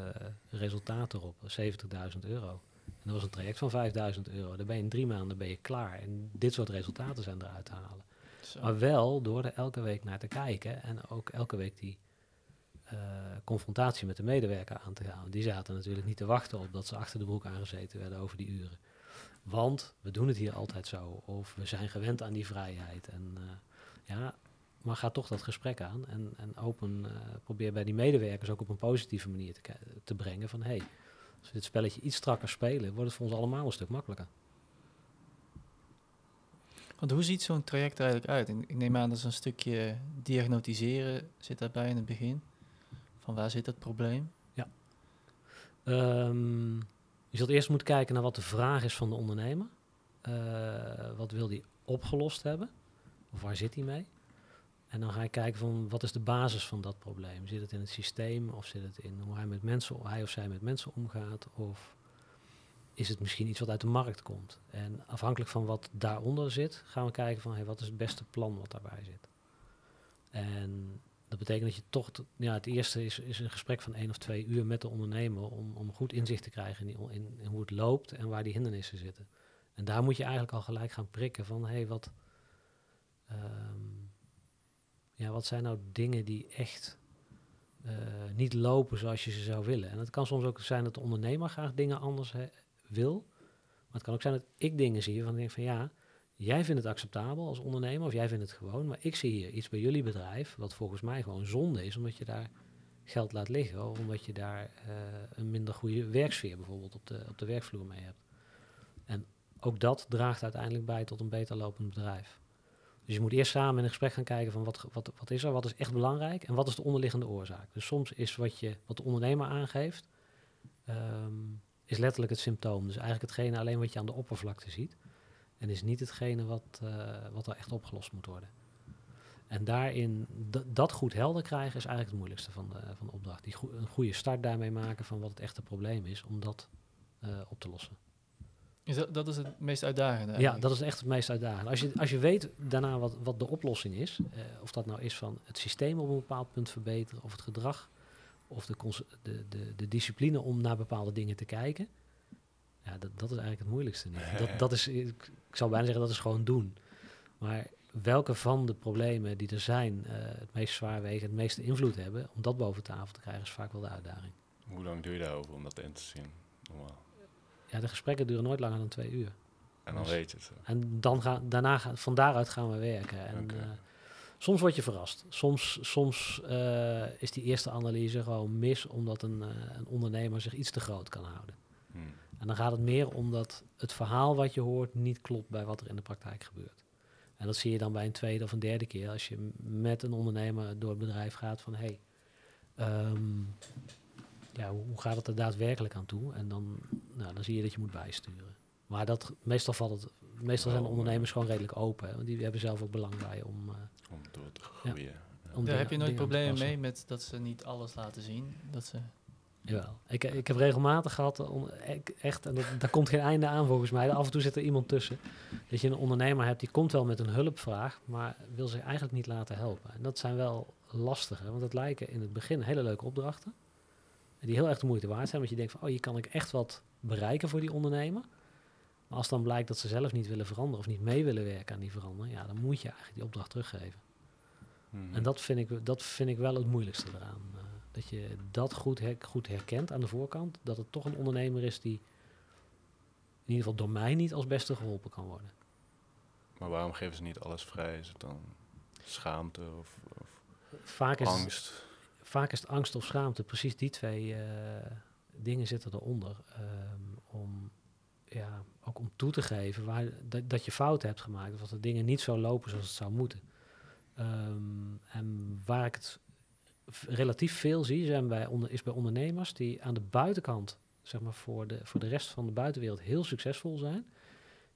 resultaat erop, 70.000 euro. En dat was een traject van 5000 euro. Daar ben je in drie maanden ben je klaar. En dit soort resultaten zijn eruit te halen. Zo. Maar wel door er elke week naar te kijken en ook elke week die eh, confrontatie met de medewerker aan te gaan. Die zaten natuurlijk niet te wachten op dat ze achter de broek aangezeten werden over die uren. Want we doen het hier altijd zo, of we zijn gewend aan die vrijheid. En eh, ja, maar ga toch dat gesprek aan en, en open, eh, probeer bij die medewerkers ook op een positieve manier te, te brengen van hey, als we dit spelletje iets strakker spelen, wordt het voor ons allemaal een stuk makkelijker. Want hoe ziet zo'n traject er eigenlijk uit? Ik neem aan dat een stukje diagnostiseren zit daarbij in het begin. Van waar zit het probleem? Ehm, je zult eerst moeten kijken naar wat de vraag is van de ondernemer. Eh, wat wil die opgelost hebben? Of waar zit hij mee? En dan ga je kijken van wat is de basis van dat probleem? Zit het in het systeem of zit het in hoe hij, met mensen, hij of zij met mensen omgaat? Of is het misschien iets wat uit de markt komt. En afhankelijk van wat daaronder zit, gaan we kijken van hey, wat is het beste plan wat daarbij zit. En dat betekent dat je toch, ja, het eerste is, is een gesprek van één of twee uur met de ondernemer om, om goed inzicht te krijgen in, hoe het loopt en waar die hindernissen zitten. En daar moet je eigenlijk al gelijk gaan prikken van hey, wat, ehm, ja, wat zijn nou dingen die echt eh, niet lopen zoals je ze zou willen. En het kan soms ook zijn dat de ondernemer graag dingen anders wil. Maar het kan ook zijn dat ik dingen zie ik denk van ja, jij vindt het acceptabel als ondernemer of jij vindt het gewoon. Maar ik zie hier iets bij jullie bedrijf wat volgens mij gewoon zonde is, omdat je daar geld laat liggen. Of omdat je daar eh, een minder goede werksfeer bijvoorbeeld op de, op de werkvloer mee hebt. En ook dat draagt uiteindelijk bij tot een beter lopend bedrijf. Dus je moet eerst samen in een gesprek gaan kijken van wat, wat, wat is er, wat is echt belangrijk en wat is de onderliggende oorzaak. Dus soms is wat, je, wat de ondernemer aangeeft, ehm, is letterlijk het symptoom. Dus eigenlijk hetgene alleen wat je aan de oppervlakte ziet. En is niet hetgene wat, eh, wat er echt opgelost moet worden. En daarin, dat goed helder krijgen is eigenlijk het moeilijkste van de, van opdracht. Die een goede start daarmee maken van wat het echte probleem is, om dat eh, op te lossen. Is dat, dat is het meest uitdagende Ja, dat is echt het meest uitdagende. Als je, als je weet daarna wat, wat de oplossing is, eh, of dat nou is van het systeem op een bepaald punt verbeteren, of het gedrag, of de, de, de, de discipline om naar bepaalde dingen te kijken, ja, dat, dat is eigenlijk het moeilijkste. Niet. Dat, dat is, ik, ik zou bijna zeggen, dat is gewoon doen. Maar welke van de problemen die er zijn eh, het meest zwaar wegen, het meeste invloed hebben, om dat boven tafel te krijgen, is vaak wel de uitdaging. Hoe lang doe je daarover om dat in te zien? Normaal. Ja, de gesprekken duren nooit langer dan twee uur. En dan Dus- weet je het. En dan gaan, daarna gaan, van daaruit gaan we werken. En, eh, soms word je verrast. Soms, soms eh, is die eerste analyse gewoon mis, omdat een, eh, een ondernemer zich iets te groot kan houden. Hmm. En dan gaat het meer om dat het verhaal wat je hoort niet klopt bij wat er in de praktijk gebeurt. En dat zie je dan bij een tweede of een derde keer als je met een ondernemer door het bedrijf gaat van hé, hey, ehm, ja, hoe gaat het er daadwerkelijk aan toe? En dan, nou, dan zie je dat je moet bijsturen. Maar dat, meestal, valt het, meestal zijn de Wel, ondernemers gewoon redelijk open. Hè, want die hebben zelf ook belang bij om, eh, Om door te groeien. om Daar heb je nooit problemen mee met dat ze niet alles laten zien. Dat ze, Jawel. Ik, ik heb regelmatig gehad, eh, on- ek- echt, en dat, daar komt geen einde aan volgens mij. Af en toe zit er iemand tussen. Dat je een ondernemer hebt die komt wel met een hulpvraag, maar wil zich eigenlijk niet laten helpen. En dat zijn wel lastige, want het lijken in het begin hele leuke opdrachten. Die heel erg de moeite waard zijn, want je denkt van, oh, hier kan ik echt wat bereiken voor die ondernemer. Maar als dan blijkt dat ze zelf niet willen veranderen of niet mee willen werken aan die verandering, ja, dan moet je eigenlijk die opdracht teruggeven. Mhm. En dat vind, ik, dat vind ik wel het moeilijkste eraan. eh, dat je dat goed, her- goed herkent aan de voorkant. Dat het toch een ondernemer is die in ieder geval door mij niet als beste geholpen kan worden. Maar waarom geven ze niet alles vrij? Is het dan schaamte of, of Vaak is, angst? Vaak is het angst of schaamte. Precies die twee eh, dingen zitten eronder. ehm, om, ja, ook om toe te geven waar, dat, dat je fouten hebt gemaakt. Of dat de dingen niet zo lopen zoals het zou moeten. Ehm, en waar ik het relatief veel zie, zijn bij onder, is bij ondernemers die aan de buitenkant, zeg maar voor de, voor de rest van de buitenwereld, heel succesvol zijn.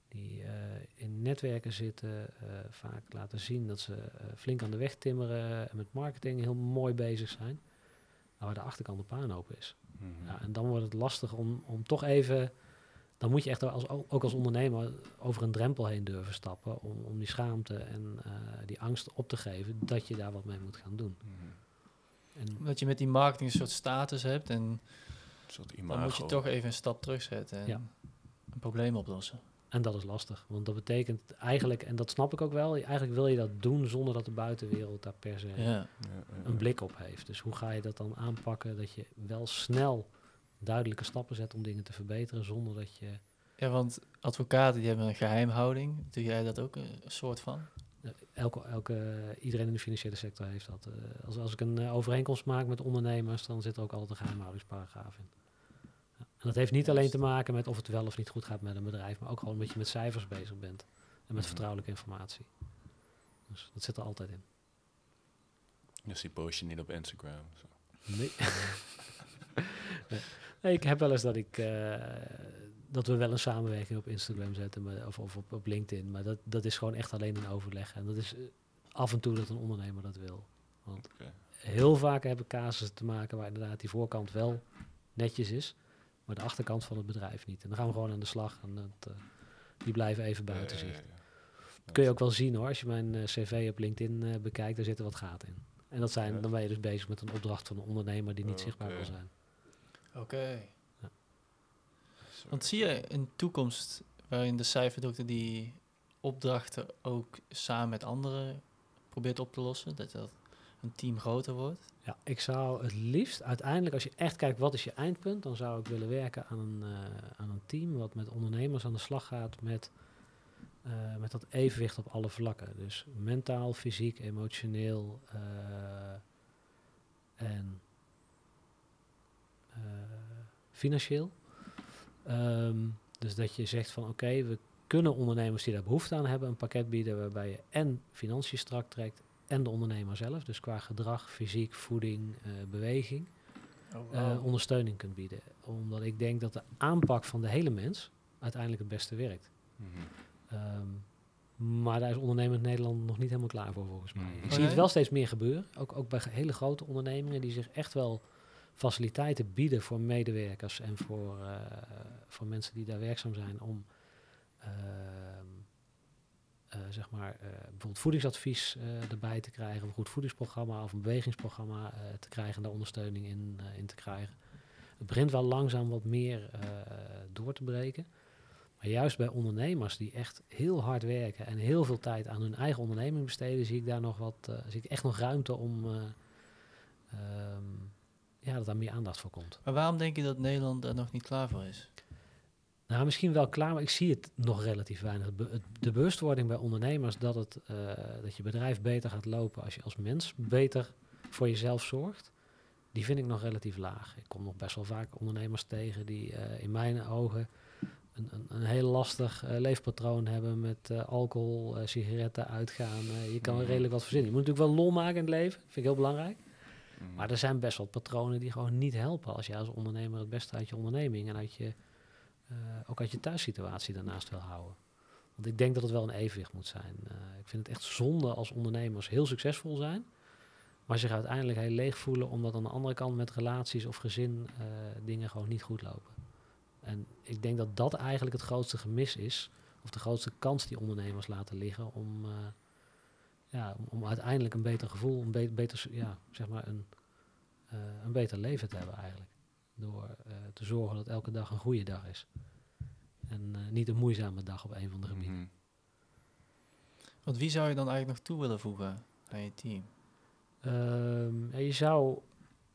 Die eh, in netwerken zitten, eh, vaak laten zien dat ze eh, flink aan de weg timmeren en met marketing heel mooi bezig zijn. Maar waar de achterkant de puinhoop is. Mhm. Ja, en dan wordt het lastig om, om toch even. Dan moet je echt als, ook als ondernemer over een drempel heen durven stappen. Om, om die schaamte en eh, die angst op te geven dat je daar wat mee moet gaan doen. Mhm. En omdat je met die marketing een soort status hebt. En Een soort dan moet je toch even een stap terugzetten. En Ja. een probleem oplossen. En dat is lastig, want dat betekent eigenlijk, en dat snap ik ook wel, eigenlijk wil je dat doen zonder dat de buitenwereld daar per se Ja. Een blik op heeft. Dus hoe ga je dat dan aanpakken dat je wel snel duidelijke stappen zet om dingen te verbeteren zonder dat je... ja, want advocaten die hebben een geheimhouding. Doe jij dat ook een soort van? eh, Elke, elke, iedereen in de financiële sector heeft dat. Eh, als, als ik een eh, overeenkomst maak met ondernemers, dan zit er ook altijd een geheimhoudingsparagraaf in. En dat heeft niet alleen te maken met of het wel of niet goed gaat met een bedrijf, maar ook gewoon omdat je met cijfers bezig bent en met Mhm. vertrouwelijke informatie. Dus dat zit er altijd in. Dus die post je niet op Instagram. Zo. Nee. ik heb wel eens dat ik eh, dat we wel een samenwerking op Instagram zetten, maar, of, of op, op LinkedIn, maar dat, dat is gewoon echt alleen in overleg. En dat is eh, af en toe dat een ondernemer dat wil. Oké. Heel vaak heb ik casussen te maken waar inderdaad die voorkant wel netjes is, maar de achterkant van het bedrijf niet. En dan gaan we gewoon aan de slag en dat, eh, die blijven even buiten Ja, ja, zicht. ja, ja. Kun je ook wel zien hoor, als je mijn eh, cv op LinkedIn eh, bekijkt, daar zitten wat gaten in. En dat zijn, Ja. dan ben je dus bezig met een opdracht van een ondernemer die niet zichtbaar wil zijn. Oké. Ja. Want zie je een toekomst waarin de cijferdokter die opdrachten ook samen met anderen probeert op te lossen? Dat dat een team groter wordt? Ja, ik zou het liefst uiteindelijk, als je echt kijkt wat is je eindpunt, dan zou ik willen werken aan een, eh, aan een team wat met ondernemers aan de slag gaat met, eh, met dat evenwicht op alle vlakken. Dus mentaal, fysiek, emotioneel eh, en financieel. Ehm, dus dat je zegt van oké, we kunnen ondernemers die daar behoefte aan hebben een pakket bieden waarbij je en financiën strak trekt en de ondernemer zelf, dus qua gedrag, fysiek, voeding, eh, beweging, Oh, eh, ondersteuning kunt bieden. Omdat ik denk dat de aanpak van de hele mens uiteindelijk het beste werkt. Mhm. Ehm, maar daar is ondernemend Nederland nog niet helemaal klaar voor, volgens mij. Mhm. Ik Oh, zie nee? het wel steeds meer gebeuren. Ook, ook bij hele grote ondernemingen die zich echt wel faciliteiten bieden voor medewerkers en voor, eh, voor mensen die daar werkzaam zijn om zeg maar, eh, bijvoorbeeld voedingsadvies eh, erbij te krijgen, of een goed voedingsprogramma of een bewegingsprogramma eh, te krijgen en daar ondersteuning in, eh, in te krijgen. Het begint wel langzaam wat meer eh, door te breken. Maar juist bij ondernemers die echt heel hard werken en heel veel tijd aan hun eigen onderneming besteden, zie ik daar nog wat, eh, zie ik echt nog ruimte om eh, ehm, ja, dat daar meer aandacht voor komt. Maar waarom denk je dat Nederland daar nog niet klaar voor is? Nou, misschien wel klaar, maar ik zie het nog relatief weinig. De bewustwording bij ondernemers dat, het, eh, dat je bedrijf beter gaat lopen als je als mens beter voor jezelf zorgt, die vind ik nog relatief laag. Ik kom nog best wel vaak ondernemers tegen die eh, in mijn ogen een, een, een heel lastig eh, leefpatroon hebben met alcohol, sigaretten, uitgaan. Je kan er redelijk wat verzinnen. Je moet natuurlijk wel lol maken in het leven, vind ik heel belangrijk. Mhm. Maar er zijn best wel patronen die gewoon niet helpen als je als ondernemer het beste uit je onderneming en uit je, eh, ook uit je thuissituatie daarnaast wil houden. Want ik denk dat het wel een evenwicht moet zijn. Eh, ik vind het echt zonde als ondernemers heel succesvol zijn, maar zich uiteindelijk heel leeg voelen omdat aan de andere kant met relaties of gezin eh, dingen gewoon niet goed lopen. En ik denk dat dat eigenlijk het grootste gemis is, of de grootste kans die ondernemers laten liggen om, ja, om, uiteindelijk een beter gevoel, een be- beter, ja, zeg maar een, een beter leven te hebben eigenlijk. Door eh, te zorgen dat elke dag een goede dag is. En eh, niet een moeizame dag op een van de gebieden. Mhm. Want wie zou je dan eigenlijk nog toe willen voegen aan je team? Ehm, ja, je zou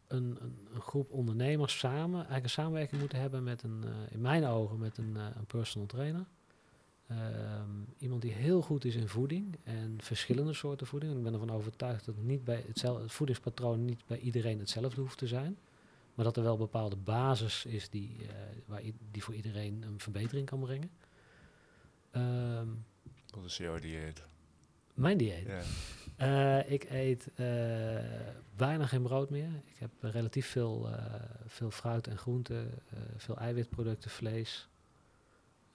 een, een, een groep ondernemers samen, eigenlijk een samenwerking moeten hebben met een, eh, in mijn ogen, met een, eh, een personal trainer. Ehm, iemand die heel goed is in voeding en verschillende soorten voeding. Ik ben ervan overtuigd dat niet bij hetzelfde, het voedingspatroon niet bij iedereen hetzelfde hoeft te zijn. Maar dat er wel een bepaalde basis is die, eh, waar, die voor iedereen een verbetering kan brengen. Ehm, Wat is jouw dieet? mijn dieet. Ja. Eh, ik eet eh, bijna geen brood meer. Ik heb relatief veel, eh, veel fruit en groenten, eh, veel eiwitproducten, vlees.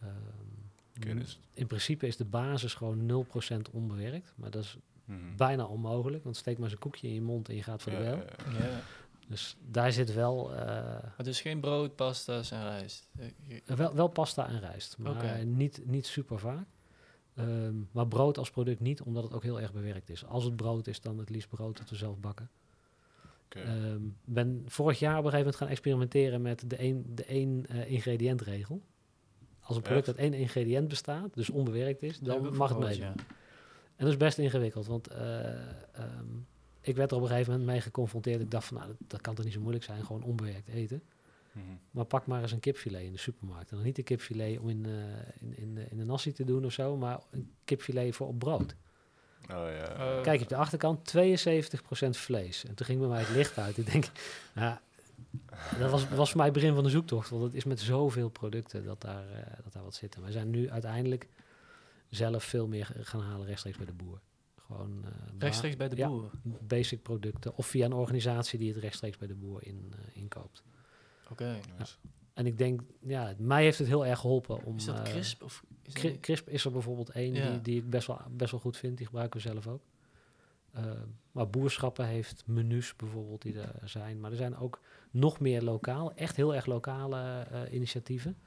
Ehm, Oké, m- dus- In principe is de basis gewoon 0% onbewerkt. Maar dat is Mhm. bijna onmogelijk, want steek maar eens een koekje in je mond en je gaat voor de ja, ja. Dus daar zit wel, eh, Maar dus geen brood, pasta's en rijst. Eh, wel, wel pasta en rijst, maar niet, niet super vaak. Ehm, maar brood als product niet, omdat het ook heel erg bewerkt is. Als het brood is, dan het liefst brood dat we zelf bakken. Oké. Ehm ben vorig jaar op een gegeven moment gaan experimenteren met de één, de één eh, ingrediëntregel. Als een product Echt? uit één ingrediënt bestaat, dus onbewerkt is, dat dan mag het meedoen. ja. En dat is best ingewikkeld, want eh, ehm, ik werd er op een gegeven moment mee geconfronteerd. Ik dacht van, nou, dat, dat kan toch niet zo moeilijk zijn, gewoon onbewerkt eten. Mhm. Maar pak maar eens een kipfilet in de supermarkt. En dan niet een kipfilet om in, eh, in, in, de, in de nasi te doen of zo, maar een kipfilet voor op brood. Oh ja. Eh, Kijk op de achterkant, 72% vlees. En toen ging bij mij het licht uit. Ik denk, ja, dat was, was voor mij het begin van de zoektocht. Want het is met zoveel producten dat daar, eh, dat daar wat zit. En wij zijn nu uiteindelijk zelf veel meer gaan halen rechtstreeks bij de boer. Gewoon eh, Rechtstreeks bij de Ja. boer. basic producten. Of via een organisatie die het rechtstreeks bij de boer in, eh, inkoopt. Oké. Nice. En ik denk, ja, mij heeft het heel erg geholpen om... Is dat eh, crisp? Of is Cri- Crisp is er bijvoorbeeld één Ja. die, die ik best wel, best wel goed vind. Die gebruiken we zelf ook. maar boerschappen heeft menus bijvoorbeeld die er zijn. Maar er zijn ook nog meer lokaal, echt heel erg lokale eh, initiatieven.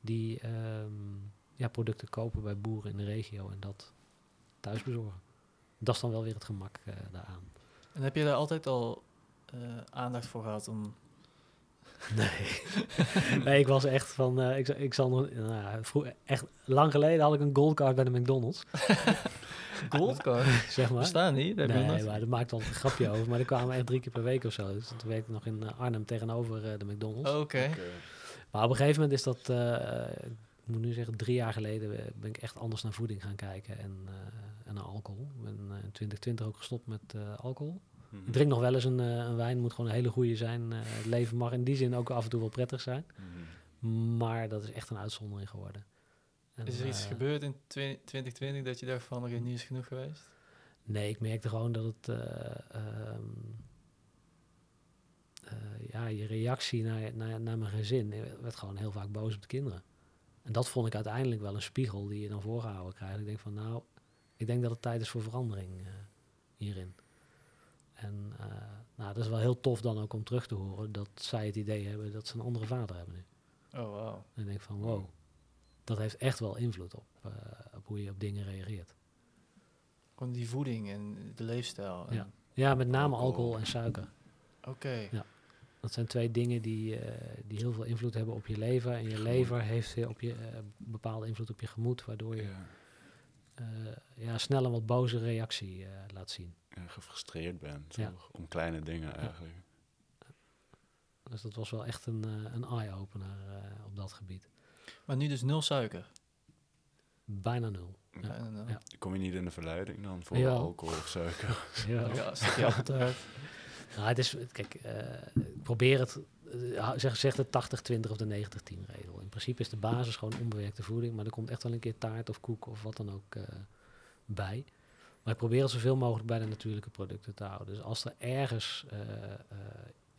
Die ehm, ja, producten kopen bij boeren in de regio en dat thuis bezorgen. Dat is dan wel weer het gemak eh, daaraan. En heb je daar altijd al eh, aandacht voor gehad om... Nee. nee, ik was echt van. eh, ik, ik zal nog. Nou, ja, vroeg, echt lang geleden had ik een goldcard bij de McDonald's. Goldcard? Zeg maar. Bestaan niet? Dat Nee, maar daar maakte altijd een grapje over. Maar er kwamen echt drie keer per week of zo. Dus toen werkte ik nog in Arnhem tegenover eh, de McDonald's. Oh, Oké. Maar op een gegeven moment is dat, eh, ik moet nu zeggen, drie jaar geleden ben ik echt anders naar voeding gaan kijken en, eh, en naar alcohol. Ik ben eh, in 2020 ook gestopt met eh, alcohol. Mhm. Ik drink nog wel eens een, eh, een wijn, moet gewoon een hele goede zijn. Eh, het leven mag in die zin ook af en toe wel prettig zijn. Mhm. Maar dat is echt een uitzondering geworden. En, Is er iets gebeurd in twe- 2020 dat je dacht van, nu is genoeg geweest? Nee, ik merkte gewoon dat het. eh, ehm, eh, ja, je reactie naar, naar, naar mijn gezin werd gewoon heel vaak boos op de kinderen. En dat vond ik uiteindelijk wel een spiegel die je dan voorgehouden krijgt. Ik denk van nou, ik denk dat het tijd is voor verandering eh, hierin. En eh, nou, dat is wel heel tof dan ook om terug te horen dat zij het idee hebben dat ze een andere vader hebben nu. Oh, wauw. En ik denk van wow, dat heeft echt wel invloed op, eh, op hoe je op dingen reageert. Gewoon die voeding en de leefstijl. en- Ja. Ja, met name Alcohol. alcohol en suiker. Oké. Ja. Dat zijn twee dingen die, eh, die heel veel invloed hebben op je lever. En je lever heeft weer op je, bepaalde invloed op je gemoed, waardoor je Ja. Eh, ja, snel een wat boze reactie eh, laat zien. Ja, gefrustreerd bent Ja. om kleine dingen eigenlijk. Dus dat was wel echt een, eh, een eye-opener eh, op dat gebied. Maar nu dus nul suiker. Bijna nul. Ja. Bijna nul. Ja. Kom je niet in de verleiding dan voor alcohol of suiker? Ja. Ja, appeltaart. Nou, het is, kijk, eh, probeer het, zeg, zeg de 80-20 of de 90-10 regel. In principe is de basis gewoon onbewerkte voeding, maar er komt echt wel een keer taart of koek of wat dan ook eh, bij. Maar ik probeer het zoveel mogelijk bij de natuurlijke producten te houden. Dus als er ergens eh, eh,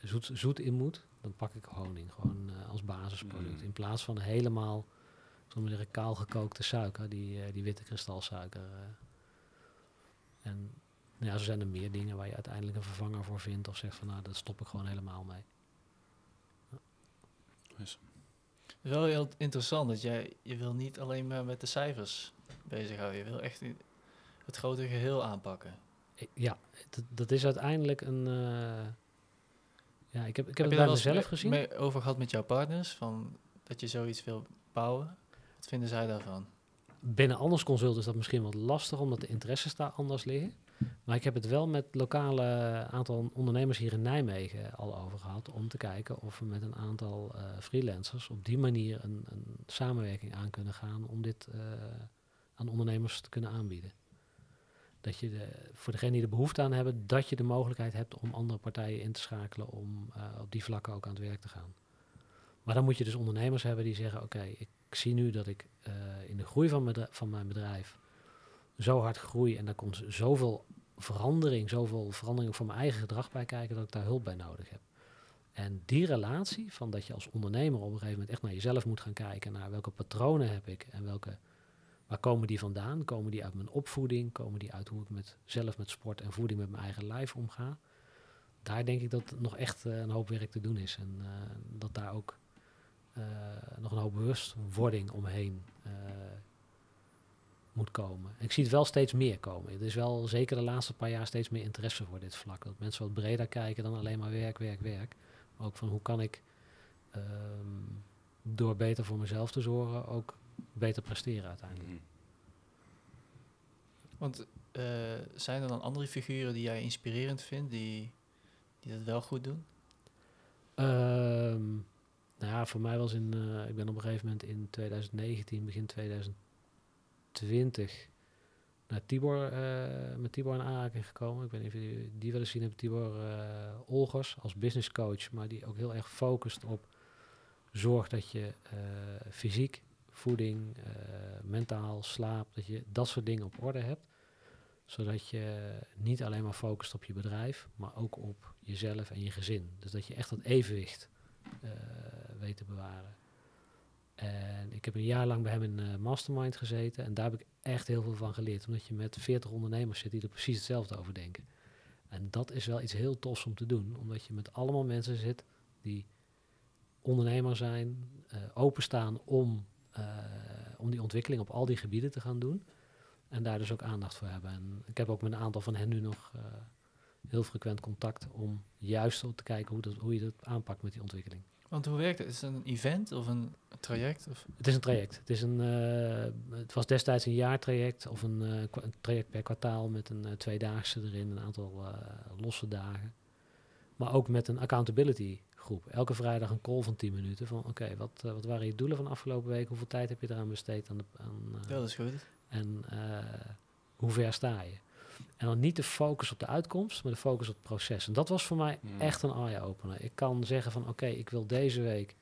zoet, zoet in moet, dan pak ik honing gewoon eh, als basisproduct. Mm. In plaats van helemaal, zullen we zeggen, kaal gekookte suiker, die, eh, die witte kristalsuiker. eh. En ja, zo zijn er meer dingen waar je uiteindelijk een vervanger voor vindt of zegt van nou, dat stop ik gewoon helemaal mee. Dus, Het is wel heel interessant dat jij, je wil niet alleen maar met de cijfers bezighouden. Je wil echt het grote geheel aanpakken. Ik- ja, dat, dat is uiteindelijk een. eh, ja, ik heb, ik heb, je het daar bij mezelf mee- gezien. mee over gehad met jouw partners? Van dat je zoiets wil bouwen? Wat vinden zij daarvan? Binnen Anders Consult is dat misschien wat lastig, omdat de interesses daar anders liggen. Maar ik heb het wel met lokale aantal ondernemers hier in Nijmegen al over gehad. Om te kijken of we met een aantal eh, freelancers op die manier een, een samenwerking aan kunnen gaan. Om dit eh, aan ondernemers te kunnen aanbieden. Dat je de, voor degenen die er behoefte aan hebben, dat je de mogelijkheid hebt om andere partijen in te schakelen om eh, op die vlakken ook aan het werk te gaan. Maar dan moet je dus ondernemers hebben die zeggen: Oké, ik zie nu dat ik in de groei van, van mijn bedrijf zo hard groei en daar komt zoveel verandering, zoveel verandering voor mijn eigen gedrag bij kijken dat ik daar hulp bij nodig heb. En die relatie van dat je als ondernemer op een gegeven moment echt naar jezelf moet gaan kijken, naar welke patronen heb ik en welke, waar komen die vandaan? Komen die uit mijn opvoeding? Komen die uit hoe ik met, zelf met sport en voeding met mijn eigen lijf omga? Daar denk ik dat nog echt eh, een hoop werk te doen is en eh, dat daar ook eh, nog een hoop bewustwording omheen moet komen. Ik zie het wel steeds meer komen. Er is wel zeker de laatste paar jaar steeds meer interesse voor dit vlak. Dat mensen wat breder kijken dan alleen maar werk, werk, werk. Maar ook van hoe kan ik ehm, door beter voor mezelf te zorgen ook beter presteren uiteindelijk. mhm. Want eh, zijn er dan andere figuren die jij inspirerend vindt, die, die dat wel goed doen? Ehm, nou ja, voor mij was in, eh, ik ben op een gegeven moment in 2019, begin 2020, naar Tibor, eh, met Tibor in aanraking gekomen. Ik of jullie die wel eens zien hebben, Tibor eh, Olgers als business coach, maar die ook heel erg focust op zorg dat je eh, fysiek, voeding, mentaal, slaap, dat je dat soort dingen op orde hebt. Zodat je niet alleen maar focust op je bedrijf, maar ook op jezelf en je gezin. Dus dat je echt dat evenwicht weet te bewaren. En ik heb een jaar lang bij hem in uh, Mastermind gezeten. En daar heb ik echt heel veel van geleerd. Omdat je met 40 ondernemers zit die er precies hetzelfde over denken. En dat is wel iets heel tofs om te doen. Omdat je met allemaal mensen zit die ondernemer zijn, uh, openstaan om, uh, om die ontwikkeling op al die gebieden te gaan doen. En daar dus ook aandacht voor hebben. En ik heb ook met een aantal van hen nu nog heel frequent contact om juist te kijken hoe, dat, hoe je dat aanpakt met die ontwikkeling. Want hoe werkt het? Is het een event of een traject? Of? Het is een traject. Het, is een, uh, het was destijds een jaartraject of een, uh, een traject per kwartaal met een uh, tweedaagse erin, een aantal losse dagen. Maar ook met een accountability groep. Elke vrijdag een call van 10 minuten van oké, okay, wat, wat waren je doelen van de afgelopen week? Hoeveel tijd heb je eraan besteed? Aan de, aan, ja, dat is goed. En hoe ver sta je? En dan niet de focus op de uitkomst, maar de focus op het proces. En dat was voor mij Hmm. echt een eye-opener. Ik kan zeggen van oké, ik wil deze week...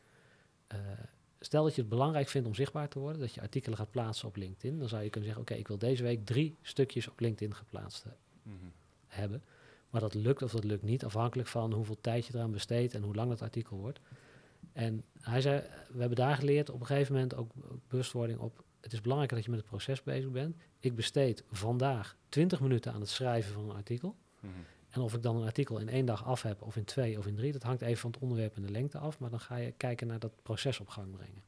Uh, stel dat je het belangrijk vindt om zichtbaar te worden, dat je artikelen gaat plaatsen op LinkedIn. Dan zou je kunnen zeggen, oké, ik wil deze week drie stukjes op LinkedIn geplaatst Mhm. hebben. Maar dat lukt of dat lukt niet, afhankelijk van hoeveel tijd je eraan besteedt en hoe lang dat artikel wordt. En hij zei, we hebben daar geleerd op een gegeven moment ook, ook bewustwording op. Het is belangrijk dat je met het proces bezig bent. Ik besteed vandaag 20 minuten aan het schrijven van een artikel. Mhm. En of ik dan een artikel in één dag af heb, of in twee of in drie, dat hangt even van het onderwerp en de lengte af. Maar dan ga je kijken naar dat proces op gang brengen.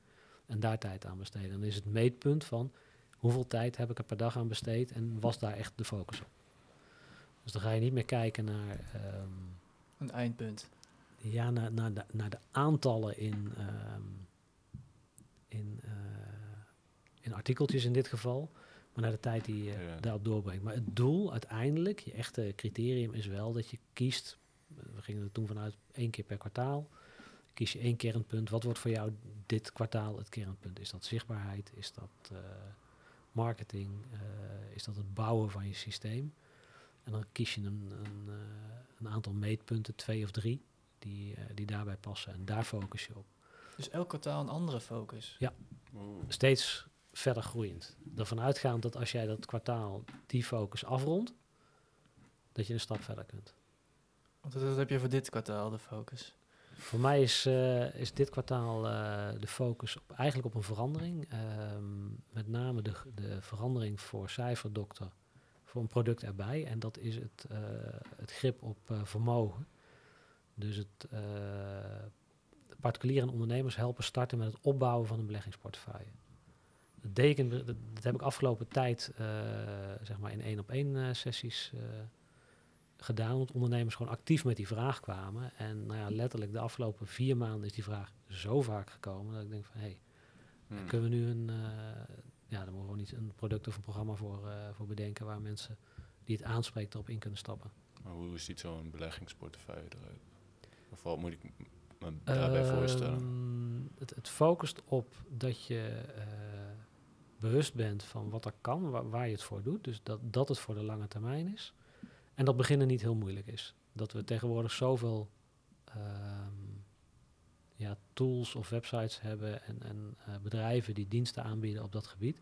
En daar tijd aan besteden. Dan is het meetpunt van hoeveel tijd heb ik er per dag aan besteed en was daar echt de focus op. Dus dan ga je niet meer kijken naar. Um, een eindpunt. Ja, naar, naar, de, naar de aantallen in, um, in, uh, in artikeltjes in dit geval. Maar naar de tijd die je Ja. daarop doorbrengt. Maar het doel uiteindelijk, je echte criterium is wel dat je kiest. We gingen er toen vanuit één keer per kwartaal. Kies je één kernpunt. Wat wordt voor jou dit kwartaal het kernpunt? Is dat zichtbaarheid? Is dat uh, marketing? Uh, is dat het bouwen van je systeem? En dan kies je een, een, uh, een aantal meetpunten, twee of drie, die, uh, die daarbij passen. En daar focus je op. Dus elk kwartaal een andere focus? Ja. Steeds verder groeiend. Ervan uitgaand dat als jij dat kwartaal die focus afrondt, dat je een stap verder kunt. Want wat heb je voor dit kwartaal, de focus? Voor mij is, uh, is dit kwartaal uh, de focus op, eigenlijk op een verandering. Um, met name de, de verandering voor cijferdokter voor een product erbij. En dat is het, uh, het grip op vermogen. Dus het particulieren en ondernemers helpen starten met het opbouwen van een beleggingsportefeuille. Dat, ik, dat, dat heb ik afgelopen tijd uh, zeg maar in één op één sessies uh, gedaan. Want ondernemers gewoon actief met die vraag kwamen. En nou ja, letterlijk de afgelopen vier maanden is die vraag zo vaak gekomen dat ik denk van hé, hey, Hmm. kunnen we nu een, ja, daar moeten we niet een product of een programma voor, voor bedenken waar mensen die het aanspreekt erop in kunnen stappen. Maar hoe ziet zo'n beleggingsportefeuille eruit? Of wat moet ik me daarbij uh, voorstellen? Ehm, Het, het, focust op dat je uh, bewust bent van wat er kan, waar, je het voor doet. Dus dat, dat het voor de lange termijn is. En dat beginnen niet heel moeilijk is. Dat we tegenwoordig zoveel um, ja, tools of websites hebben en, en uh, bedrijven die diensten aanbieden op dat gebied.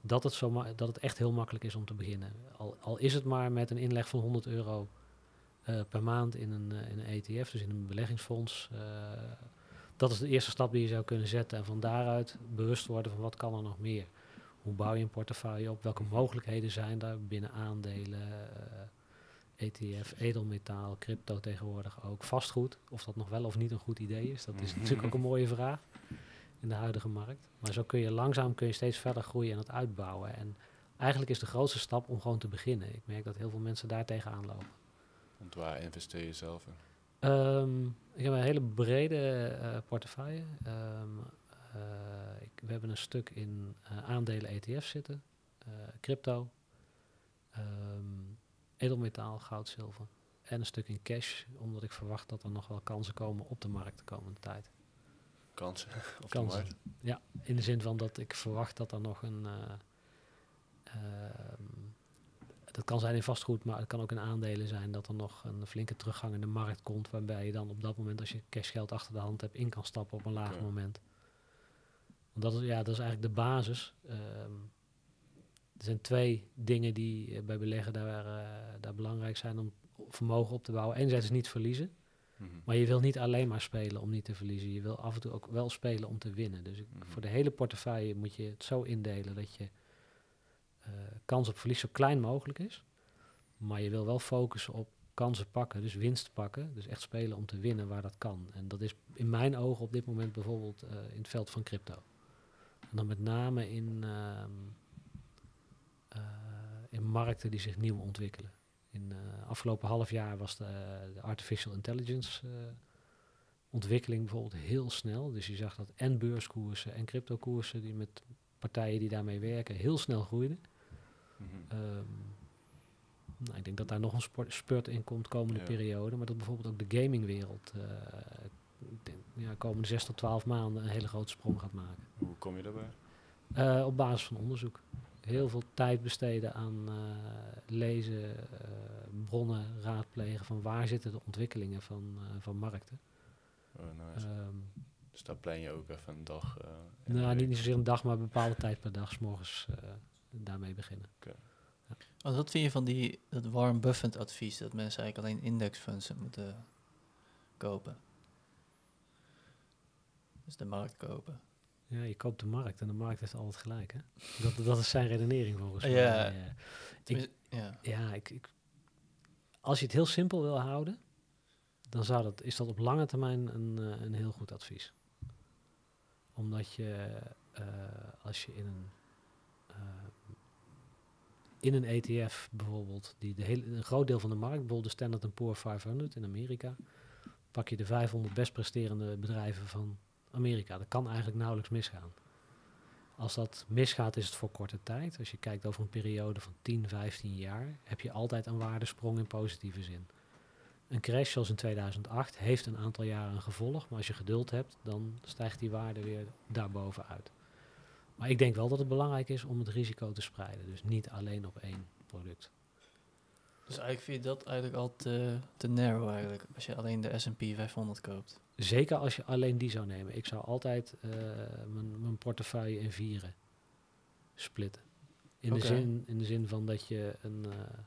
Dat het, zo dat het echt heel makkelijk is om te beginnen. Al, al is het maar met een inleg van 100 euro uh, per maand in een, uh, in een ETF, dus in een beleggingsfonds. Dat is de eerste stap die je zou kunnen zetten. En van daaruit bewust worden van wat kan er nog meer. Hoe bouw je een portefeuille op? Welke mogelijkheden zijn daar binnen aandelen, ETF, edelmetaal, crypto tegenwoordig ook. Vastgoed, of dat nog wel of niet een goed idee is, dat is natuurlijk ook een mooie vraag in de huidige markt. Maar zo kun je langzaam kun je steeds verder groeien en het uitbouwen. En eigenlijk is de grootste stap om gewoon te beginnen. Ik merk dat heel veel mensen daar tegenaan lopen. Want waar investeer je zelf in? Um, ik heb een hele brede uh, portefeuille. Um, uh, ik, we hebben een stuk in uh, aandelen ETF's zitten, crypto, um, edelmetaal, goud, zilver. En een stuk in cash, omdat ik verwacht dat er nog wel kansen komen op de markt de komende tijd. Kansen? Op kansen. Ja, in de zin van dat ik verwacht dat er nog een. dat kan zijn in vastgoed, maar het kan ook in aandelen zijn dat er nog een flinke teruggang in de markt komt. Waarbij je dan op dat moment, als je cashgeld achter de hand hebt, in kan stappen op een laag moment. Want dat is, ja, dat is eigenlijk de basis. Um, er zijn twee dingen die uh, bij beleggen daar, uh, daar belangrijk zijn om vermogen op te bouwen. Enerzijds is niet verliezen. Mhm. Maar je wil niet alleen maar spelen om niet te verliezen. Je wil af en toe ook wel spelen om te winnen. Dus ik- Mhm. voor de hele portefeuille moet je het zo indelen dat je eh, kans op verlies zo klein mogelijk is. Maar je wil wel focussen op kansen pakken, dus winst pakken. Dus echt spelen om te winnen waar dat kan. En dat is in mijn ogen op dit moment bijvoorbeeld eh, in het veld van crypto. En dan met name in, ehm, eh, in markten die zich nieuw ontwikkelen. In uh, afgelopen half jaar was de, eh, de artificial intelligence eh, ontwikkeling bijvoorbeeld heel snel. Dus je zag dat en beurskoersen en cryptokoersen die met partijen die daarmee werken heel snel groeiden. Mhm. Ehm, nou, ik denk dat daar nog een spurt in komt komende Ja. periode. Maar dat bijvoorbeeld ook de gamingwereld eh, ik denk, ja, komende 6 tot 12 maanden een hele grote sprong gaat maken. Hoe kom je daarbij? Eh, op basis van onderzoek. Heel veel tijd besteden aan eh, lezen, eh, bronnen raadplegen van waar zitten de ontwikkelingen van, eh, van markten. Oh, nice. Ehm, dus daar plan je ook even een dag. eh, in de nou, niet, niet zozeer een dag, maar een bepaalde tijd per dag, s morgens eh, daarmee beginnen. Want wat vind je van die, dat Warren Buffett advies dat mensen eigenlijk alleen indexfundsen moeten kopen? Dus de markt kopen. Ja, je koopt de markt en de markt heeft altijd gelijk. Hè? Dat, dat is zijn redenering volgens mij. Ja. Ja. ja, ik, ik, als je het heel simpel wil houden, dan zou dat, is dat op lange termijn een, eh, een heel goed advies. Omdat je, eh, als je in een, eh, in een ETF bijvoorbeeld, die de hele, een groot deel van de markt, bijvoorbeeld de Standard Poor's 500 in Amerika, pak je de 500 best presterende bedrijven van Amerika. Dat kan eigenlijk nauwelijks misgaan. Als dat misgaat, is het voor korte tijd. Als je kijkt over een periode van 10, 15 jaar, heb je altijd een waardesprong in positieve zin. Een crash zoals in 2008 heeft een aantal jaren een gevolg, maar als je geduld hebt, dan stijgt die waarde weer daarboven uit. Maar ik denk wel dat het belangrijk is om het risico te spreiden. Dus niet alleen op één product. Dus eigenlijk vind je dat eigenlijk al te, te narrow eigenlijk, als je alleen de S&P 500 koopt. Zeker als je alleen die zou nemen. Ik zou altijd eh, mijn, mijn portefeuille in vieren splitten. In, de zin, in de zin van dat je een... eh,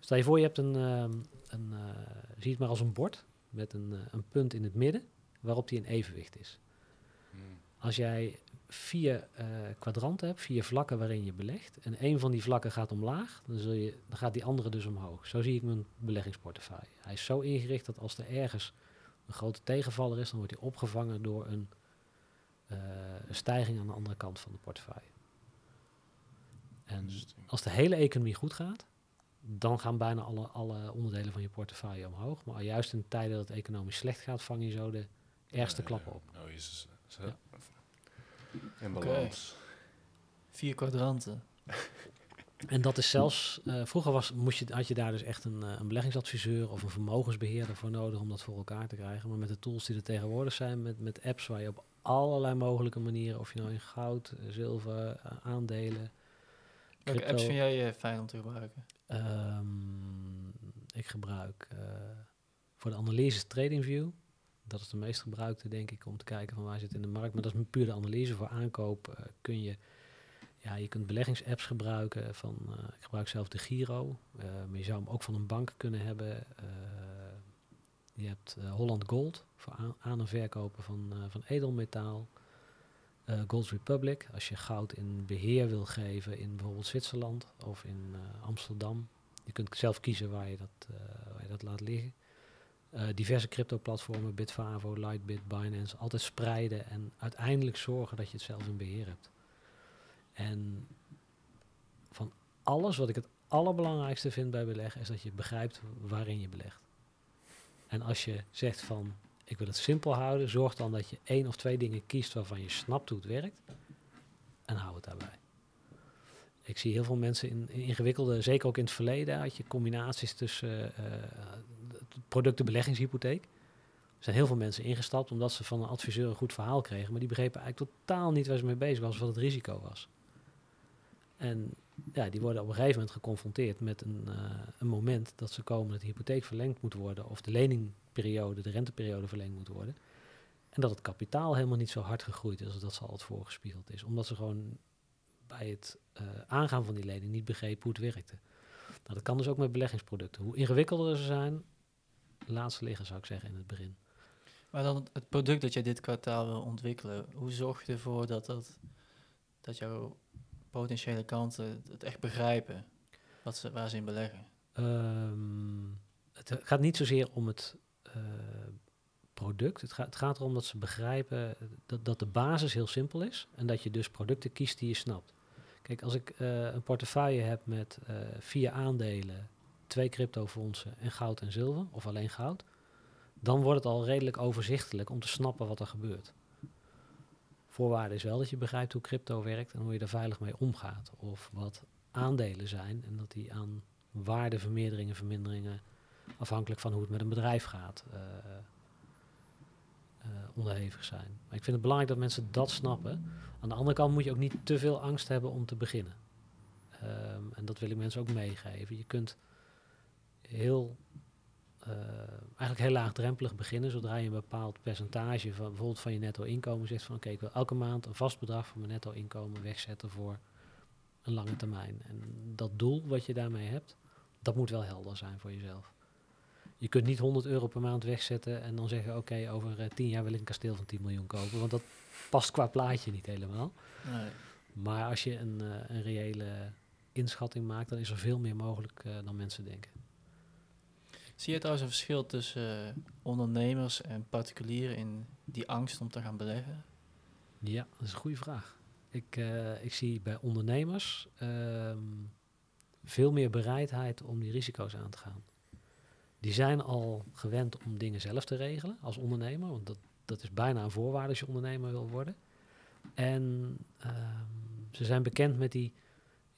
stel je voor, je hebt een... ehm, een eh, zie het maar als een bord met een, een punt in het midden waarop die in evenwicht is. Mhm. Als jij vier kwadranten hebt, vier vlakken waarin je belegt, en één van die vlakken gaat omlaag, dan, zul je, dan gaat die andere dus omhoog. Zo zie ik mijn beleggingsportefeuille. Hij is zo ingericht dat als er ergens een grote tegenvaller is, dan wordt hij opgevangen door een, eh, een stijging aan de andere kant van de portefeuille. En als de hele economie goed gaat, dan gaan bijna alle, alle onderdelen van je portefeuille omhoog. Maar juist in tijden dat het economisch slecht gaat, vang je zo de ergste klappen op. Oh, jezus. Zo. Ja. In Oké. balans. Vier kwadranten. En dat is zelfs, eh, vroeger was, moest je, had je daar dus echt een, eh, een beleggingsadviseur of een vermogensbeheerder voor nodig om dat voor elkaar te krijgen. Maar met de tools die er tegenwoordig zijn, met, met apps waar je op allerlei mogelijke manieren, of je nou in goud, eh, zilver, aandelen. Welke crypto- apps vind jij fijn om te gebruiken? Ehm, ik gebruik voor de analyse TradingView. Dat is de meest gebruikte, denk ik, om te kijken van waar zit in de markt. Maar dat is puur de analyse. Voor aankoop kun je, ja, je kunt beleggingsapps gebruiken. Van, eh, ik gebruik zelf de Giro. eh, maar je zou hem ook van een bank kunnen hebben. Eh, je hebt Holland Gold voor aan, en verkopen van, van edelmetaal. Gold Republic, als je goud in beheer wil geven in bijvoorbeeld Zwitserland of in Amsterdam. Je kunt zelf kiezen waar je dat, waar je dat laat liggen. Diverse crypto-platformen, Bitfavo, Lightbit, Binance, altijd spreiden en uiteindelijk zorgen dat je het zelf in beheer hebt. En van alles wat ik het allerbelangrijkste vind bij beleggen, is dat je begrijpt waarin je belegt. En als je zegt van, ik wil het simpel houden, zorg dan dat je één of twee dingen kiest waarvan je snapt hoe het werkt. En hou het daarbij. Ik zie heel veel mensen in, in ingewikkelde, zeker ook in het verleden, had je combinaties tussen eh, eh, het product de beleggingshypotheek. Er zijn heel veel mensen ingestapt omdat ze van een adviseur een goed verhaal kregen, maar die begrepen eigenlijk totaal niet waar ze mee bezig was, wat het risico was. En ja, die worden op een gegeven moment geconfronteerd met een, eh, een moment dat ze komen dat de hypotheek verlengd moet worden of de leningperiode, de renteperiode verlengd moet worden. En dat het kapitaal helemaal niet zo hard gegroeid is als dat ze altijd voorgespiegeld is. Omdat ze gewoon bij het eh, aangaan van die lening niet begrepen hoe het werkte. Nou, dat kan dus ook met beleggingsproducten. Hoe ingewikkelder ze zijn, laatst liggen, zou ik zeggen, in het begin. Maar dan het product dat jij dit kwartaal wil ontwikkelen, hoe zorg je ervoor dat, dat, dat jouw potentiële klanten het echt begrijpen wat ze, waar ze in beleggen? Ehm, het gaat niet zozeer om het eh, product. Het gaat, het gaat erom dat ze begrijpen dat, dat de basis heel simpel is en dat je dus producten kiest die je snapt. Kijk, als ik eh, een portefeuille heb met eh, vier aandelen, twee cryptofondsen en goud en zilver, of alleen goud, dan wordt het al redelijk overzichtelijk om te snappen wat er gebeurt. Voorwaarde is wel dat je begrijpt hoe crypto werkt en hoe je er veilig mee omgaat. Of wat aandelen zijn en dat die aan waardevermeerderingen, verminderingen, afhankelijk van hoe het met een bedrijf gaat, uh, uh, onderhevig zijn. Maar ik vind het belangrijk dat mensen dat snappen. Aan de andere kant moet je ook niet te veel angst hebben om te beginnen. Um, en dat wil ik mensen ook meegeven. Je kunt heel, uh, eigenlijk heel laagdrempelig beginnen, zodra je een bepaald percentage van bijvoorbeeld van je netto inkomen zegt van oké, okay, ik wil elke maand een vast bedrag van mijn netto inkomen wegzetten voor een lange termijn. En dat doel wat je daarmee hebt, dat moet wel helder zijn voor jezelf. Je kunt niet 100 euro per maand wegzetten en dan zeggen: Oké, over uh, 10 jaar wil ik een kasteel van 10 miljoen kopen. Want dat past qua plaatje niet helemaal. Nee. Maar als je een, uh, een reële inschatting maakt, dan is er veel meer mogelijk dan mensen denken. Zie je trouwens een verschil tussen uh, ondernemers en particulieren in die angst om te gaan beleggen? Ja, dat is een goede vraag. Ik, uh, ik zie bij ondernemers um, veel meer bereidheid om die risico's aan te gaan. Die zijn al gewend om dingen zelf te regelen als ondernemer, want dat, dat is bijna een voorwaarde als je ondernemer wil worden. En um, ze zijn bekend met die,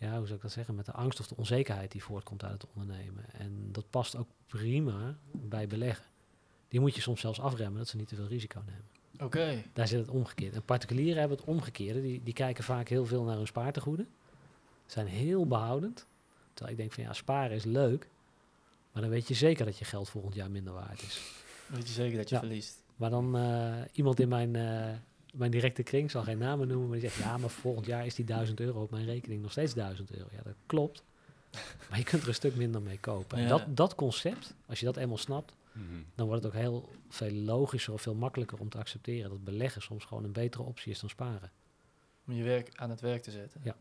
ja, hoe zou ik dat zeggen, met de angst of de onzekerheid die voortkomt uit het ondernemen. En dat past ook prima bij beleggen. Die moet je soms zelfs afremmen dat ze niet te veel risico nemen. Oké. Okay. Daar zit het omgekeerd. En particulieren hebben het omgekeerde. Die, die kijken vaak heel veel naar hun spaartegoeden. Zijn heel behoudend. Terwijl ik denk van ja, sparen is leuk. Maar dan weet je zeker dat je geld volgend jaar minder waard is. Dan weet je zeker dat je ja. verliest. Maar dan uh, iemand in mijn, uh, mijn directe kring, zal geen namen noemen, maar die zegt ja, maar volgend jaar is die 1000 euro op mijn rekening nog steeds 1000 euro. Ja, dat klopt. maar je kunt er een stuk minder mee kopen. Ja. En dat, dat concept, als je dat eenmaal snapt, Mm-hmm. Dan wordt het ook heel veel logischer of veel makkelijker om te accepteren dat beleggen soms gewoon een betere optie is dan sparen. Om je werk aan het werk te zetten. Ja.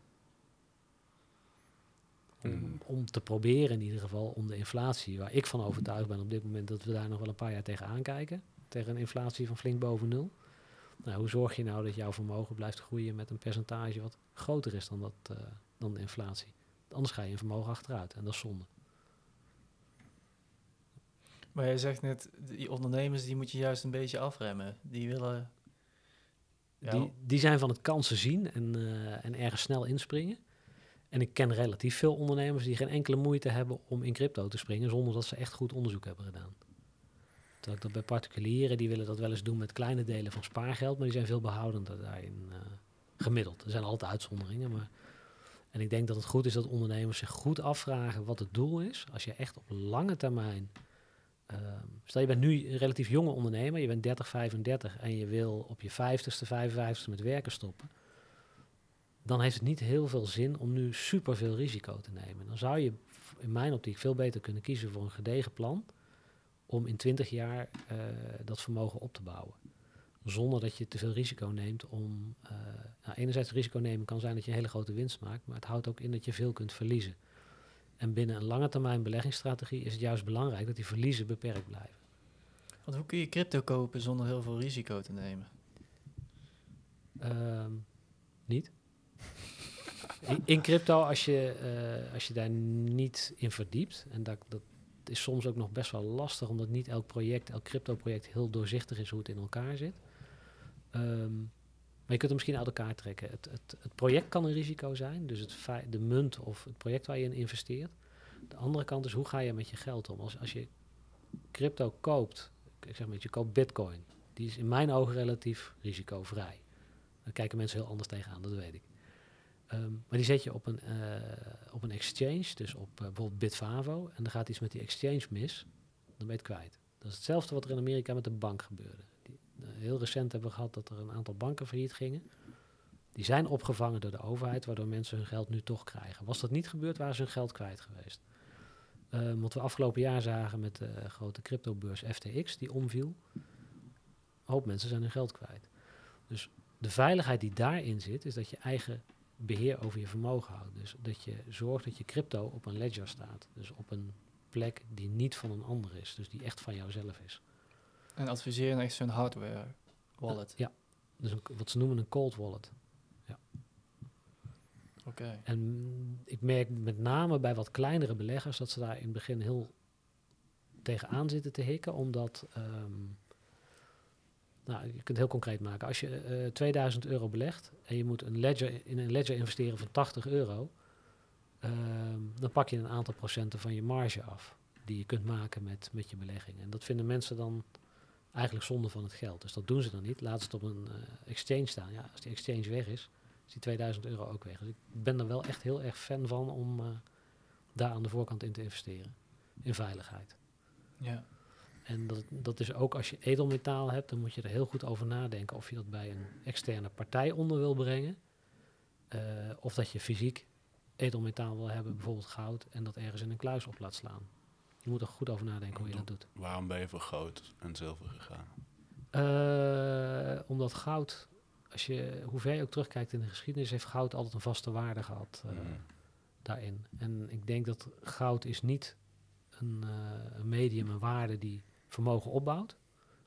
Om, mm. om te proberen in ieder geval om de inflatie, waar ik van overtuigd ben op dit moment dat we daar nog wel een paar jaar tegen aankijken, tegen een inflatie van flink boven nul. Nou, hoe zorg je nou dat jouw vermogen blijft groeien met een percentage wat groter is dan, dat, uh, dan de inflatie? Anders ga je een vermogen achteruit en dat is zonde. Maar jij zegt net, die ondernemers die moet je juist een beetje afremmen. Die willen... Ja. Die, die zijn van het kansen zien en, uh, en ergens snel inspringen. En ik ken relatief veel ondernemers die geen enkele moeite hebben om in crypto te springen zonder dat ze echt goed onderzoek hebben gedaan. Dat bij particulieren, die willen dat wel eens doen met kleine delen van spaargeld, maar die zijn veel behoudender daarin uh, gemiddeld. Er zijn altijd uitzonderingen, maar... En ik denk dat het goed is dat ondernemers zich goed afvragen wat het doel is. Als je echt op lange termijn Uh, stel je bent nu een relatief jonge ondernemer, je bent 30, 35 en je wil op je 50ste, 55ste met werken stoppen. Dan heeft het niet heel veel zin om nu superveel risico te nemen. Dan zou je in mijn optiek veel beter kunnen kiezen voor een gedegen plan om in 20 jaar uh, dat vermogen op te bouwen. Zonder dat je te veel risico neemt om. Uh, nou, enerzijds risico nemen kan zijn dat je een hele grote winst maakt, maar het houdt ook in dat je veel kunt verliezen. En binnen een lange termijn beleggingsstrategie is het juist belangrijk dat die verliezen beperkt blijven. Want hoe kun je crypto kopen zonder heel veel risico te nemen? Um, niet. in, in, crypto, als je, uh, als je daar niet in verdiept, en dat, dat is soms ook nog best wel lastig, omdat niet elk project, elk crypto-project heel doorzichtig is hoe het in elkaar zit. Um, maar je kunt hem misschien uit elkaar trekken. Het, het, het project kan een risico zijn, dus het de munt of het project waar je in investeert. De andere kant is, hoe ga je met je geld om? Als, als je crypto koopt, ik zeg maar, je koopt bitcoin. Die is in mijn ogen relatief risicovrij. Daar kijken mensen heel anders tegenaan, dat weet ik. Um, maar die zet je op een, uh, op een exchange, dus op uh, bijvoorbeeld Bitfavo, en dan gaat iets met die exchange mis, dan ben je het kwijt. Dat is hetzelfde wat er in Amerika met de bank gebeurde. Die, uh, heel recent hebben we gehad dat er een aantal banken failliet gingen. Die zijn opgevangen door de overheid, waardoor mensen hun geld nu toch krijgen. Was dat niet gebeurd, waren ze hun geld kwijt geweest. Ehm, wat we afgelopen jaar zagen met de grote cryptobeurs FTX, die omviel. Een hoop mensen zijn hun geld kwijt. Dus de veiligheid die daarin zit, is dat je eigen beheer over je vermogen houdt. Dus dat je zorgt dat je crypto op een ledger staat. Dus op een plek die niet van een ander is. Dus die echt van jouzelf is. En adviseren echt zo'n hardware wallet. Ja, dus een, wat ze noemen een cold wallet. Oké. En ik merk met name bij wat kleinere beleggers dat ze daar in het begin heel tegenaan zitten te hikken, omdat ehm, nou, je kunt het heel concreet maken. Als je eh 2000 euro belegt en je moet een ledger, in een ledger investeren van 80 euro, ehm, dan pak je een aantal procenten van je marge af die je kunt maken met, met je belegging. En dat vinden mensen dan eigenlijk zonde van het geld. Dus dat doen ze dan niet. Laten ze het op een eh, exchange staan. Ja, als die exchange weg is, is die 2000 euro ook weg. Dus ik ben er wel echt heel erg fan van om eh, daar aan de voorkant in te investeren. In veiligheid. Ja. En dat, dat is ook als je edelmetaal hebt, dan moet je er heel goed over nadenken of je dat bij een externe partij onder wil brengen. eh, of dat je fysiek edelmetaal wil hebben, bijvoorbeeld goud, en dat ergens in een kluis op laat slaan. Je moet er goed over nadenken hoe je dat doet. Waarom ben je voor goud en zilver gegaan? Eh, omdat goud, als je, hoe ver je ook terugkijkt in de geschiedenis, heeft goud altijd een vaste waarde gehad eh, Mm. daarin. En ik denk dat goud is niet een, een medium, een waarde die vermogen opbouwt,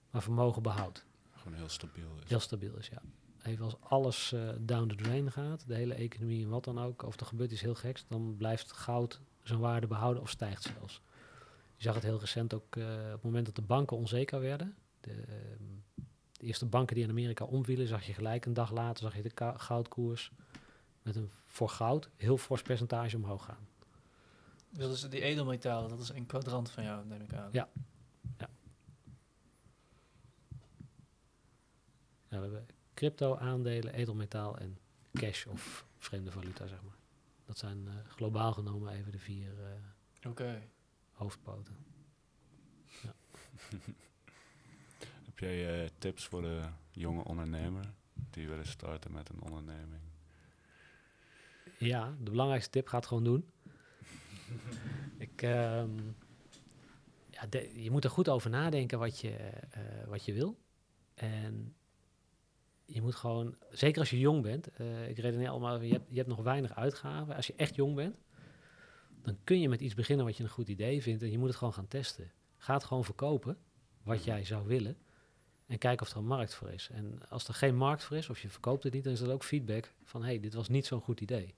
maar vermogen behoudt. Gewoon heel stabiel is. Heel stabiel is, ja. Even als alles eh, down the drain gaat, de hele economie en wat dan ook, of er gebeurt iets heel geks, dan blijft goud zijn waarde behouden of stijgt zelfs. Je zag het heel recent ook eh, op het moment dat de banken onzeker werden. De, ehm, de eerste banken die in Amerika omvielen, zag je gelijk een dag later zag je de goudkoers met een voor goud heel fors percentage omhoog gaan. Dat is die edelmetalen, dat is een kwadrant van jou, neem ik aan. Ja. Ja, we hebben crypto, aandelen, edelmetaal en cash of vreemde valuta, zeg maar. Dat zijn eh, globaal genomen even de vier eh, hoofdpoten. Heb jij eh, tips voor de jonge ondernemer die willen starten met een onderneming? Ja, de belangrijkste tip gaat gewoon doen. Ik, ehm, ja, de- je moet er goed over nadenken wat je, eh, wat je wil. En je moet gewoon, zeker als je jong bent, eh, ik redeneer allemaal, je hebt, je hebt nog weinig uitgaven. Als je echt jong bent, dan kun je met iets beginnen wat je een goed idee vindt. En je moet het gewoon gaan testen. Ga het gewoon verkopen, wat jij zou willen. En kijk of er een markt voor is. En als er geen markt voor is, of je verkoopt het niet, dan is dat ook feedback van, hé, hey, dit was niet zo'n goed idee.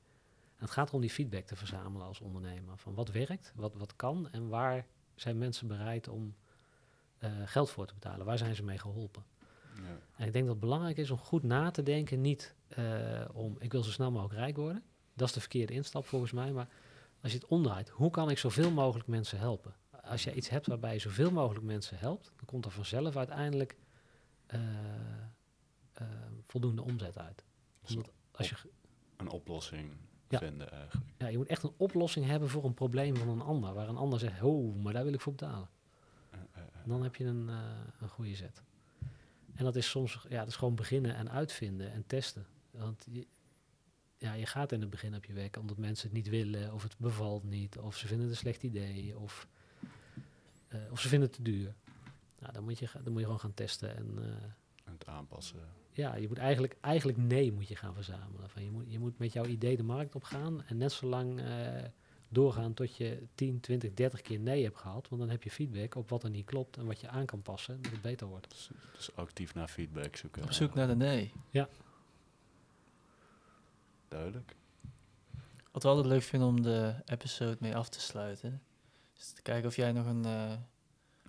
En het gaat erom die feedback te verzamelen als ondernemer. Van wat werkt, wat, wat kan en waar zijn mensen bereid om eh, geld voor te betalen? Waar zijn ze mee geholpen? En ik denk dat het belangrijk is om goed na te denken. Niet eh, om, ik wil zo snel mogelijk rijk worden. Dat is de verkeerde instap volgens mij. Maar als je het omdraait, hoe kan ik zoveel mogelijk mensen helpen? Als je iets hebt waarbij je zoveel mogelijk mensen helpt, dan komt er vanzelf uiteindelijk eh, eh, voldoende omzet uit. Omdat als je, een oplossing Ja. vinden eigenlijk. ja, je moet echt een oplossing hebben voor een probleem van een ander. Waar een ander zegt, oh, maar daar wil ik voor betalen. Dan heb je een, een goede zet. En dat is soms, ja, dat is gewoon beginnen en uitvinden en testen. Want je, ja, je gaat in het begin op je werk omdat mensen het niet willen, of het bevalt niet, of ze vinden het een slecht idee, of, eh, of ze vinden het te duur. Nou, dan moet je, dan moet je gewoon gaan testen. En eh, En het aanpassen. ja, je moet eigenlijk, eigenlijk nee moet je gaan verzamelen. Van je, moet, je moet met jouw idee de markt op gaan en net zo lang eh, doorgaan tot je 10, 20, 30 keer nee hebt gehad. Want dan heb je feedback op wat er niet klopt en wat je aan kan passen, dat het beter wordt. Dus, dus actief naar feedback zoeken. Op zoek naar de nee. Duidelijk. Wat we altijd leuk vinden om de episode mee af te sluiten, is te kijken of jij nog een eh,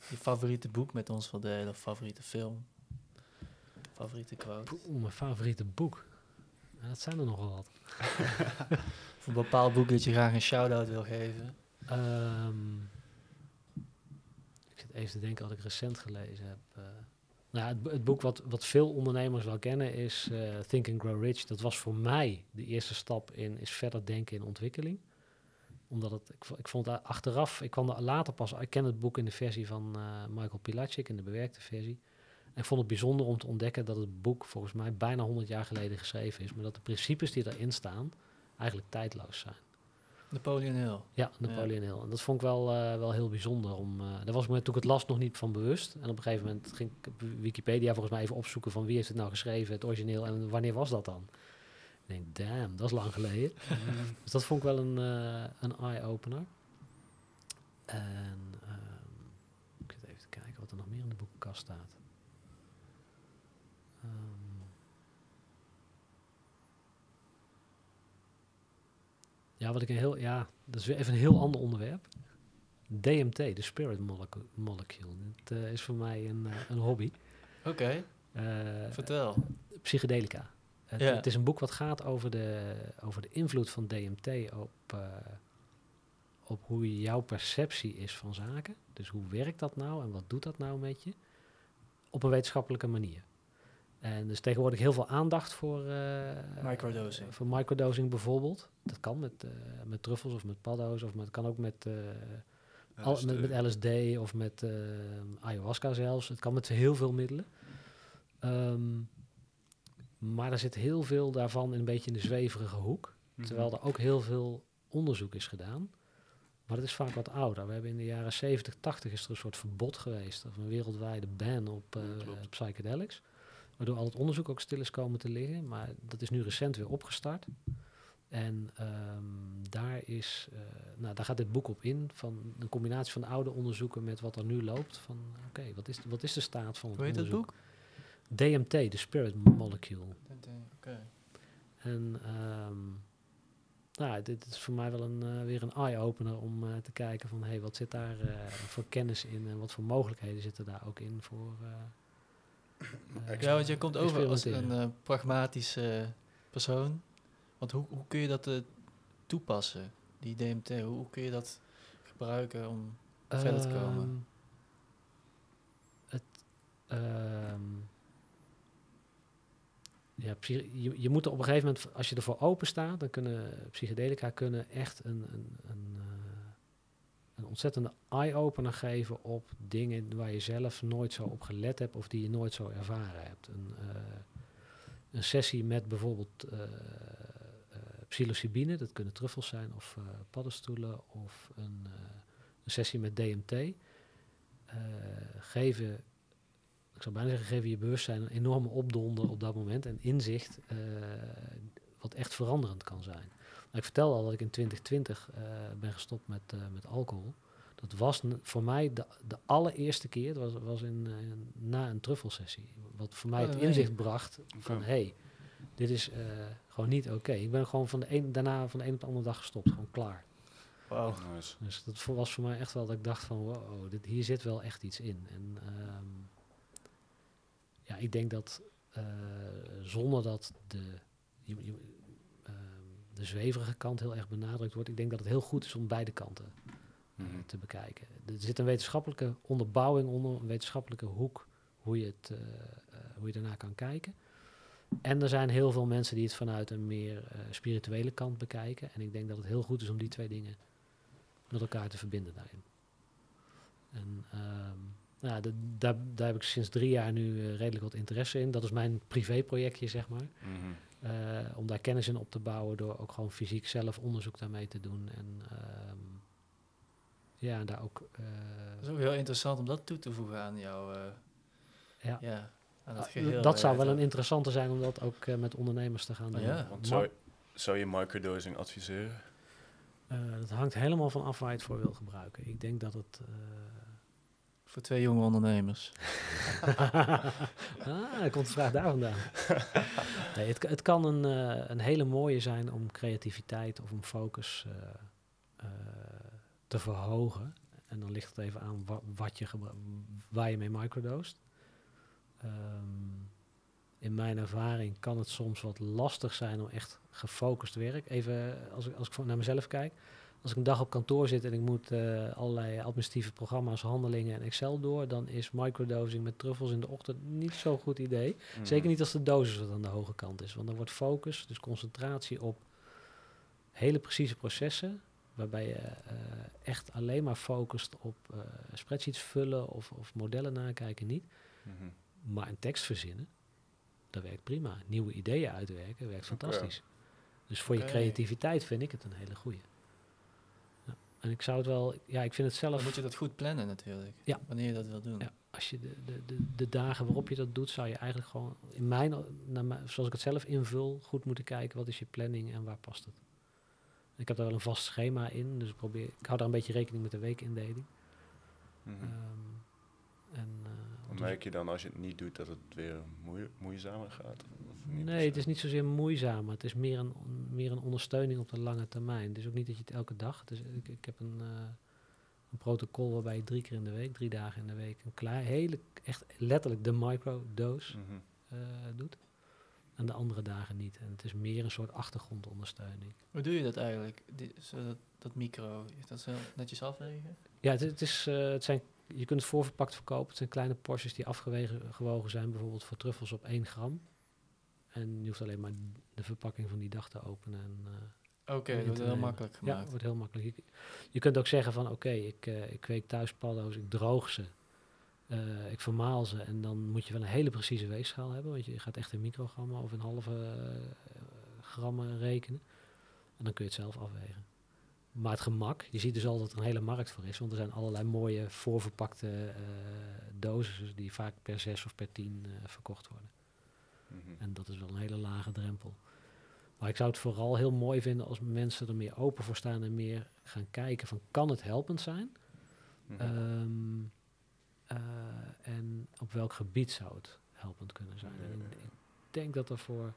je favoriete boek met ons wil delen, of favoriete film, favoriete quote. Oeh, mijn favoriete boek. Ja, dat zijn er nogal wat. Of een bepaald boek dat je graag een shout-out wil geven. Ehm, ik zit even te denken wat ik recent gelezen heb. Nou, ja, het, het boek wat, wat veel ondernemers wel kennen is eh, Think and Grow Rich. Dat was voor mij de eerste stap in is verder denken in ontwikkeling. Omdat het, ik, ik vond achteraf, ik kwam er later pas, ik ken het boek in de versie van eh, Michael Pilacic, in de bewerkte versie. En ik vond het bijzonder om te ontdekken dat het boek volgens mij bijna 100 jaar geleden geschreven is. Maar dat de principes die erin staan eigenlijk tijdloos zijn. Napoleon Hill. Ja, Napoleon Hill. En dat vond ik wel, eh, wel heel bijzonder. Om, eh, daar was ik me toen ik het las nog niet van bewust. En op een gegeven moment ging ik Wikipedia volgens mij even opzoeken van wie heeft het nou geschreven, het origineel en wanneer was dat dan? Ik denk, damn, dat is lang geleden. dus dat vond ik wel een, eh, een eye-opener. En ehm, ik zit even te kijken wat er nog meer in de boekenkast staat. Ehm, ja, wat ik een heel, ja, dat is weer even een heel ander onderwerp. DMT, de spirit molecu- molecule. Dat eh, is voor mij een, eh, een hobby. Oké, Eh, vertel. psychedelica. Het, het is een boek wat gaat over de, over de invloed van DMT op, op hoe jouw perceptie is van zaken. Dus hoe werkt dat nou en wat doet dat nou met je? Op een wetenschappelijke manier. En dus tegenwoordig heel veel aandacht voor, eh, Microdosing. voor microdosing bijvoorbeeld. Dat kan met, eh, met truffels of met paddo's of het kan ook met, eh, al- met, met LSD of met eh, ayahuasca zelfs. Het kan met heel veel middelen. Ehm, maar er zit heel veel daarvan in een beetje in de zweverige hoek. Mhm. Terwijl er ook heel veel onderzoek is gedaan. Maar dat is vaak wat ouder. We hebben in de jaren 70, 80 is er een soort verbod geweest. Of een wereldwijde ban op eh, Ja, klopt. psychedelics. Waardoor al het onderzoek ook stil is komen te liggen. Maar dat is nu recent weer opgestart. En ehm, daar, is, eh, nou, daar gaat dit boek op in. Van een combinatie van oude onderzoeken met wat er nu loopt. Van oké, wat, is, wat is de staat van het Hoe heet onderzoek? boek? DMT, de Spirit Molecule. Oké. En ehm, nou, dit is voor mij wel een, eh, weer een eye-opener om eh, te kijken van hey, wat zit daar voor kennis in en wat voor mogelijkheden zitten daar ook in voor. Ja, want jij komt over als een eh, pragmatische persoon. Want hoe, hoe kun je dat eh, toepassen, die DMT? Hoe, hoe kun je dat gebruiken om verder te komen? Ehm, Het, ehm, ja, je, je moet er op een gegeven moment, als je ervoor open staat, dan kunnen psychedelica kunnen echt een, een, een, een ontzettende eye-opener geven op dingen waar je zelf nooit zo op gelet hebt of die je nooit zo ervaren hebt. Een, eh, een sessie met bijvoorbeeld eh, psilocybine, dat kunnen truffels zijn of paddenstoelen, of een, een sessie met DMT geven, ik zou bijna zeggen, geven je bewustzijn een enorme opdonder op dat moment en inzicht wat echt veranderend kan zijn. Nou, ik vertel al dat ik in 2020 eh, ben gestopt met, eh, met alcohol. Dat was voor mij de, de allereerste keer, dat was, was in, eh, na een truffelsessie, wat voor mij Oh, het nee. inzicht bracht van hé, hey, dit is eh, gewoon niet oké. Ik ben gewoon van de een, daarna van de een op de andere dag gestopt, gewoon klaar. Nice. Dus dat was voor mij echt wel dat ik dacht van wow, dit, hier zit wel echt iets in. En ehm, ja, ik denk dat eh, zonder dat de, je, je, de zweverige kant heel erg benadrukt wordt, ik denk dat het heel goed is om beide kanten eh, Mhm. te bekijken. Er zit een wetenschappelijke onderbouwing onder, een wetenschappelijke hoek, hoe je, het, eh, eh, hoe je daarna kan kijken. En er zijn heel veel mensen die het vanuit een meer spirituele kant bekijken. En ik denk dat het heel goed is om die twee dingen met elkaar te verbinden daarin. En ehm, nou, ja, de- daar, daar heb ik sinds drie jaar nu redelijk wat interesse in. Dat is mijn privéprojectje, zeg maar. Mhm. Eh, om daar kennis in op te bouwen door ook gewoon fysiek zelf onderzoek daarmee te doen. En ehm, ja, daar ook... eh, Dat is ook heel interessant om dat toe te voegen aan jouw... eh, ja. ja, aan het Ah, geheel. dat zou wel een interessante zijn om dat ook met ondernemers te gaan Oh doen. ja. Want zou, zou je microdosing adviseren? eh, dat hangt helemaal van af waar je het voor wil gebruiken. Ik denk dat het... Voor twee jonge ondernemers. ah, komt de vraag daar vandaan. nee, het, het kan een, eh, een hele mooie zijn om creativiteit of om focus eh, eh, te verhogen. En dan ligt het even aan wa- wat je waar je mee microdoost. Ehm, in mijn ervaring kan het soms wat lastig zijn om echt gefocust werk. Even als ik, als ik naar mezelf kijk. Als ik een dag op kantoor zit en ik moet eh, allerlei administratieve programma's, handelingen en Excel door, dan is microdosing met truffels in de ochtend niet zo'n goed idee. Mhm. Zeker niet als de dosis wat aan de hoge kant is. Want dan wordt focus, dus concentratie op hele precieze processen, waarbij je eh, echt alleen maar focust op eh, spreadsheets vullen of, of modellen nakijken, niet. Mhm. Maar een tekst verzinnen, dat werkt prima. Nieuwe ideeën uitwerken werkt fantastisch. Dus voor je creativiteit vind ik het een hele goeie. En ik zou het wel, ja, ik vind het zelf. Dan moet je dat goed plannen natuurlijk. Ja. Wanneer je dat wil doen. Ja, als je de, de, de, de dagen waarop je dat doet, zou je eigenlijk gewoon in mijn, naar mijn, zoals ik het zelf invul, goed moeten kijken wat is je planning en waar past het. Ik heb daar wel een vast schema in, dus ik probeer, ik hou daar een beetje rekening met de weekindeling. Ehm, en, eh, te- Merk je dan als je het niet doet dat het weer moe moeizamer gaat? Nee, het is niet zozeer moeizaam, maar het is meer een, meer een ondersteuning op de lange termijn. Het is ook niet dat je het elke dag. Is, ik, ik heb een, eh, een protocol waarbij je drie keer in de week, drie dagen in de week, een klein, hele, echt letterlijk de microdose Mhm. eh doet. En de andere dagen niet. En het is meer een soort achtergrondondersteuning. Hoe doe je dat eigenlijk? Die, dat, dat micro, is dat zo netjes afwegen? Ja, het, het is, eh, het zijn, je kunt het voorverpakt verkopen. Het zijn kleine porties die afgewogen gewogen zijn, bijvoorbeeld voor truffels op 1 gram. En je hoeft alleen maar de verpakking van die dag te openen. En, eh, Oké, dat wordt heel makkelijk Ja, gemaakt. het wordt heel makkelijk. Je, je kunt ook zeggen van oké, ik, eh, ik kweek thuis paddo's, ik droog ze, eh, ik vermaal ze en dan moet je wel een hele precieze weegschaal hebben, want je gaat echt in microgrammen of in halve eh, grammen rekenen. En dan kun je het zelf afwegen. Maar het gemak, je ziet dus al dat er een hele markt voor is, want er zijn allerlei mooie voorverpakte doses die vaak per 6 of per 10 eh, verkocht worden. Mhm. En dat is wel een hele lage drempel. Maar ik zou het vooral heel mooi vinden als mensen er meer open voor staan en meer gaan kijken van kan het helpend zijn? Mhm. Ehm, eh, en op welk gebied zou het helpend kunnen zijn? Ik, denk dat er voor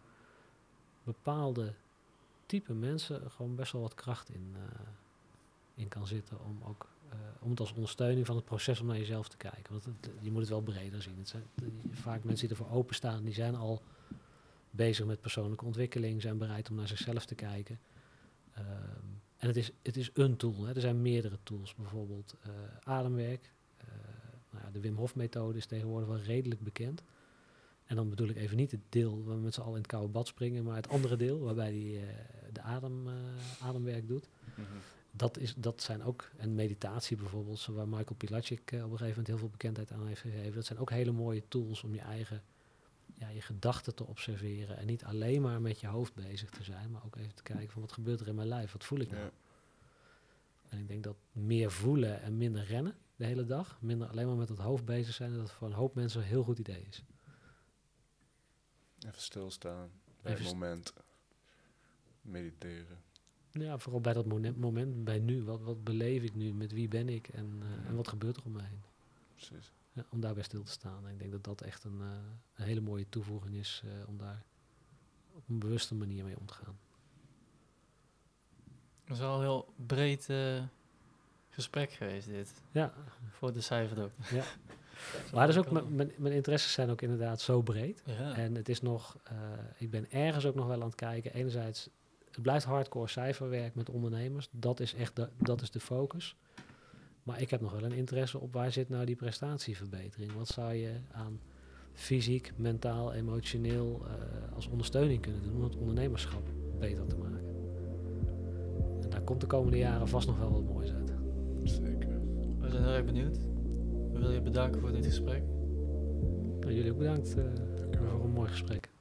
bepaalde type mensen gewoon best wel wat kracht in, eh, in kan zitten om ook om het als ondersteuning van het proces om naar jezelf te kijken. Want je moet het wel breder zien. Het zijn, vaak mensen die ervoor openstaan, die zijn al bezig met persoonlijke ontwikkeling, zijn bereid om naar zichzelf te kijken. Ehm, en het is, het is een tool. Hè. Er zijn meerdere tools, bijvoorbeeld eh, ademwerk. Eh, nou ja, de Wim Hof methode is tegenwoordig wel redelijk bekend. En dan bedoel ik even niet het deel waar we met z'n allen in het koude bad springen, maar het andere deel waarbij hij eh, de adem, eh, ademwerk doet. Mhm. Dat, is, dat zijn ook, en meditatie bijvoorbeeld, waar Michael Pilacic eh, op een gegeven moment heel veel bekendheid aan heeft gegeven. Dat zijn ook hele mooie tools om je eigen, ja, je gedachten te observeren. En niet alleen maar met je hoofd bezig te zijn, maar ook even te kijken van wat gebeurt er in mijn lijf, wat voel ik nou? Ja. En ik denk dat meer voelen en minder rennen de hele dag, minder alleen maar met het hoofd bezig zijn, dat het voor een hoop mensen een heel goed idee is. Even stilstaan, bij Even het moment. Mediteren. Ja, vooral bij dat moment, bij nu. Wat, wat beleef ik nu? Met wie ben ik? En, eh, en wat gebeurt er om me heen? Precies. Ja, om daarbij stil te staan. En ik denk dat dat echt een, eh, een hele mooie toevoeging is eh, om daar op een bewuste manier mee om te gaan. Dat is wel een heel breed eh, gesprek geweest dit. Ja, Voor de cijferdokter. Ja. maar dus ook, mijn, mijn, mijn interesses zijn ook inderdaad zo breed. Ja. En het is nog, eh, ik ben ergens ook nog wel aan het kijken. Enerzijds, het blijft hardcore cijferwerk met ondernemers. Dat is echt de, dat is de focus. Maar ik heb nog wel een interesse op waar zit nou die prestatieverbetering? Wat zou je aan fysiek, mentaal, emotioneel eh, als ondersteuning kunnen doen om het ondernemerschap beter te maken? En daar komt de komende jaren vast nog wel wat moois uit. Zeker. We zijn heel erg benieuwd. We willen je bedanken voor dit gesprek. Nou, jullie ook bedankt eh, voor een mooi gesprek.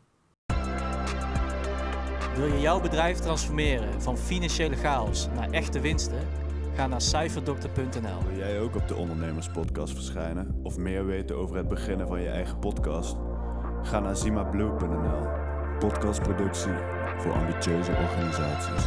Wil je jouw bedrijf transformeren van financiële chaos naar echte winsten? Ga naar cijferdokter.nl. Wil jij ook op de Ondernemerspodcast verschijnen of meer weten over het beginnen van je eigen podcast? Ga naar zimablue.nl. Podcastproductie voor ambitieuze organisaties.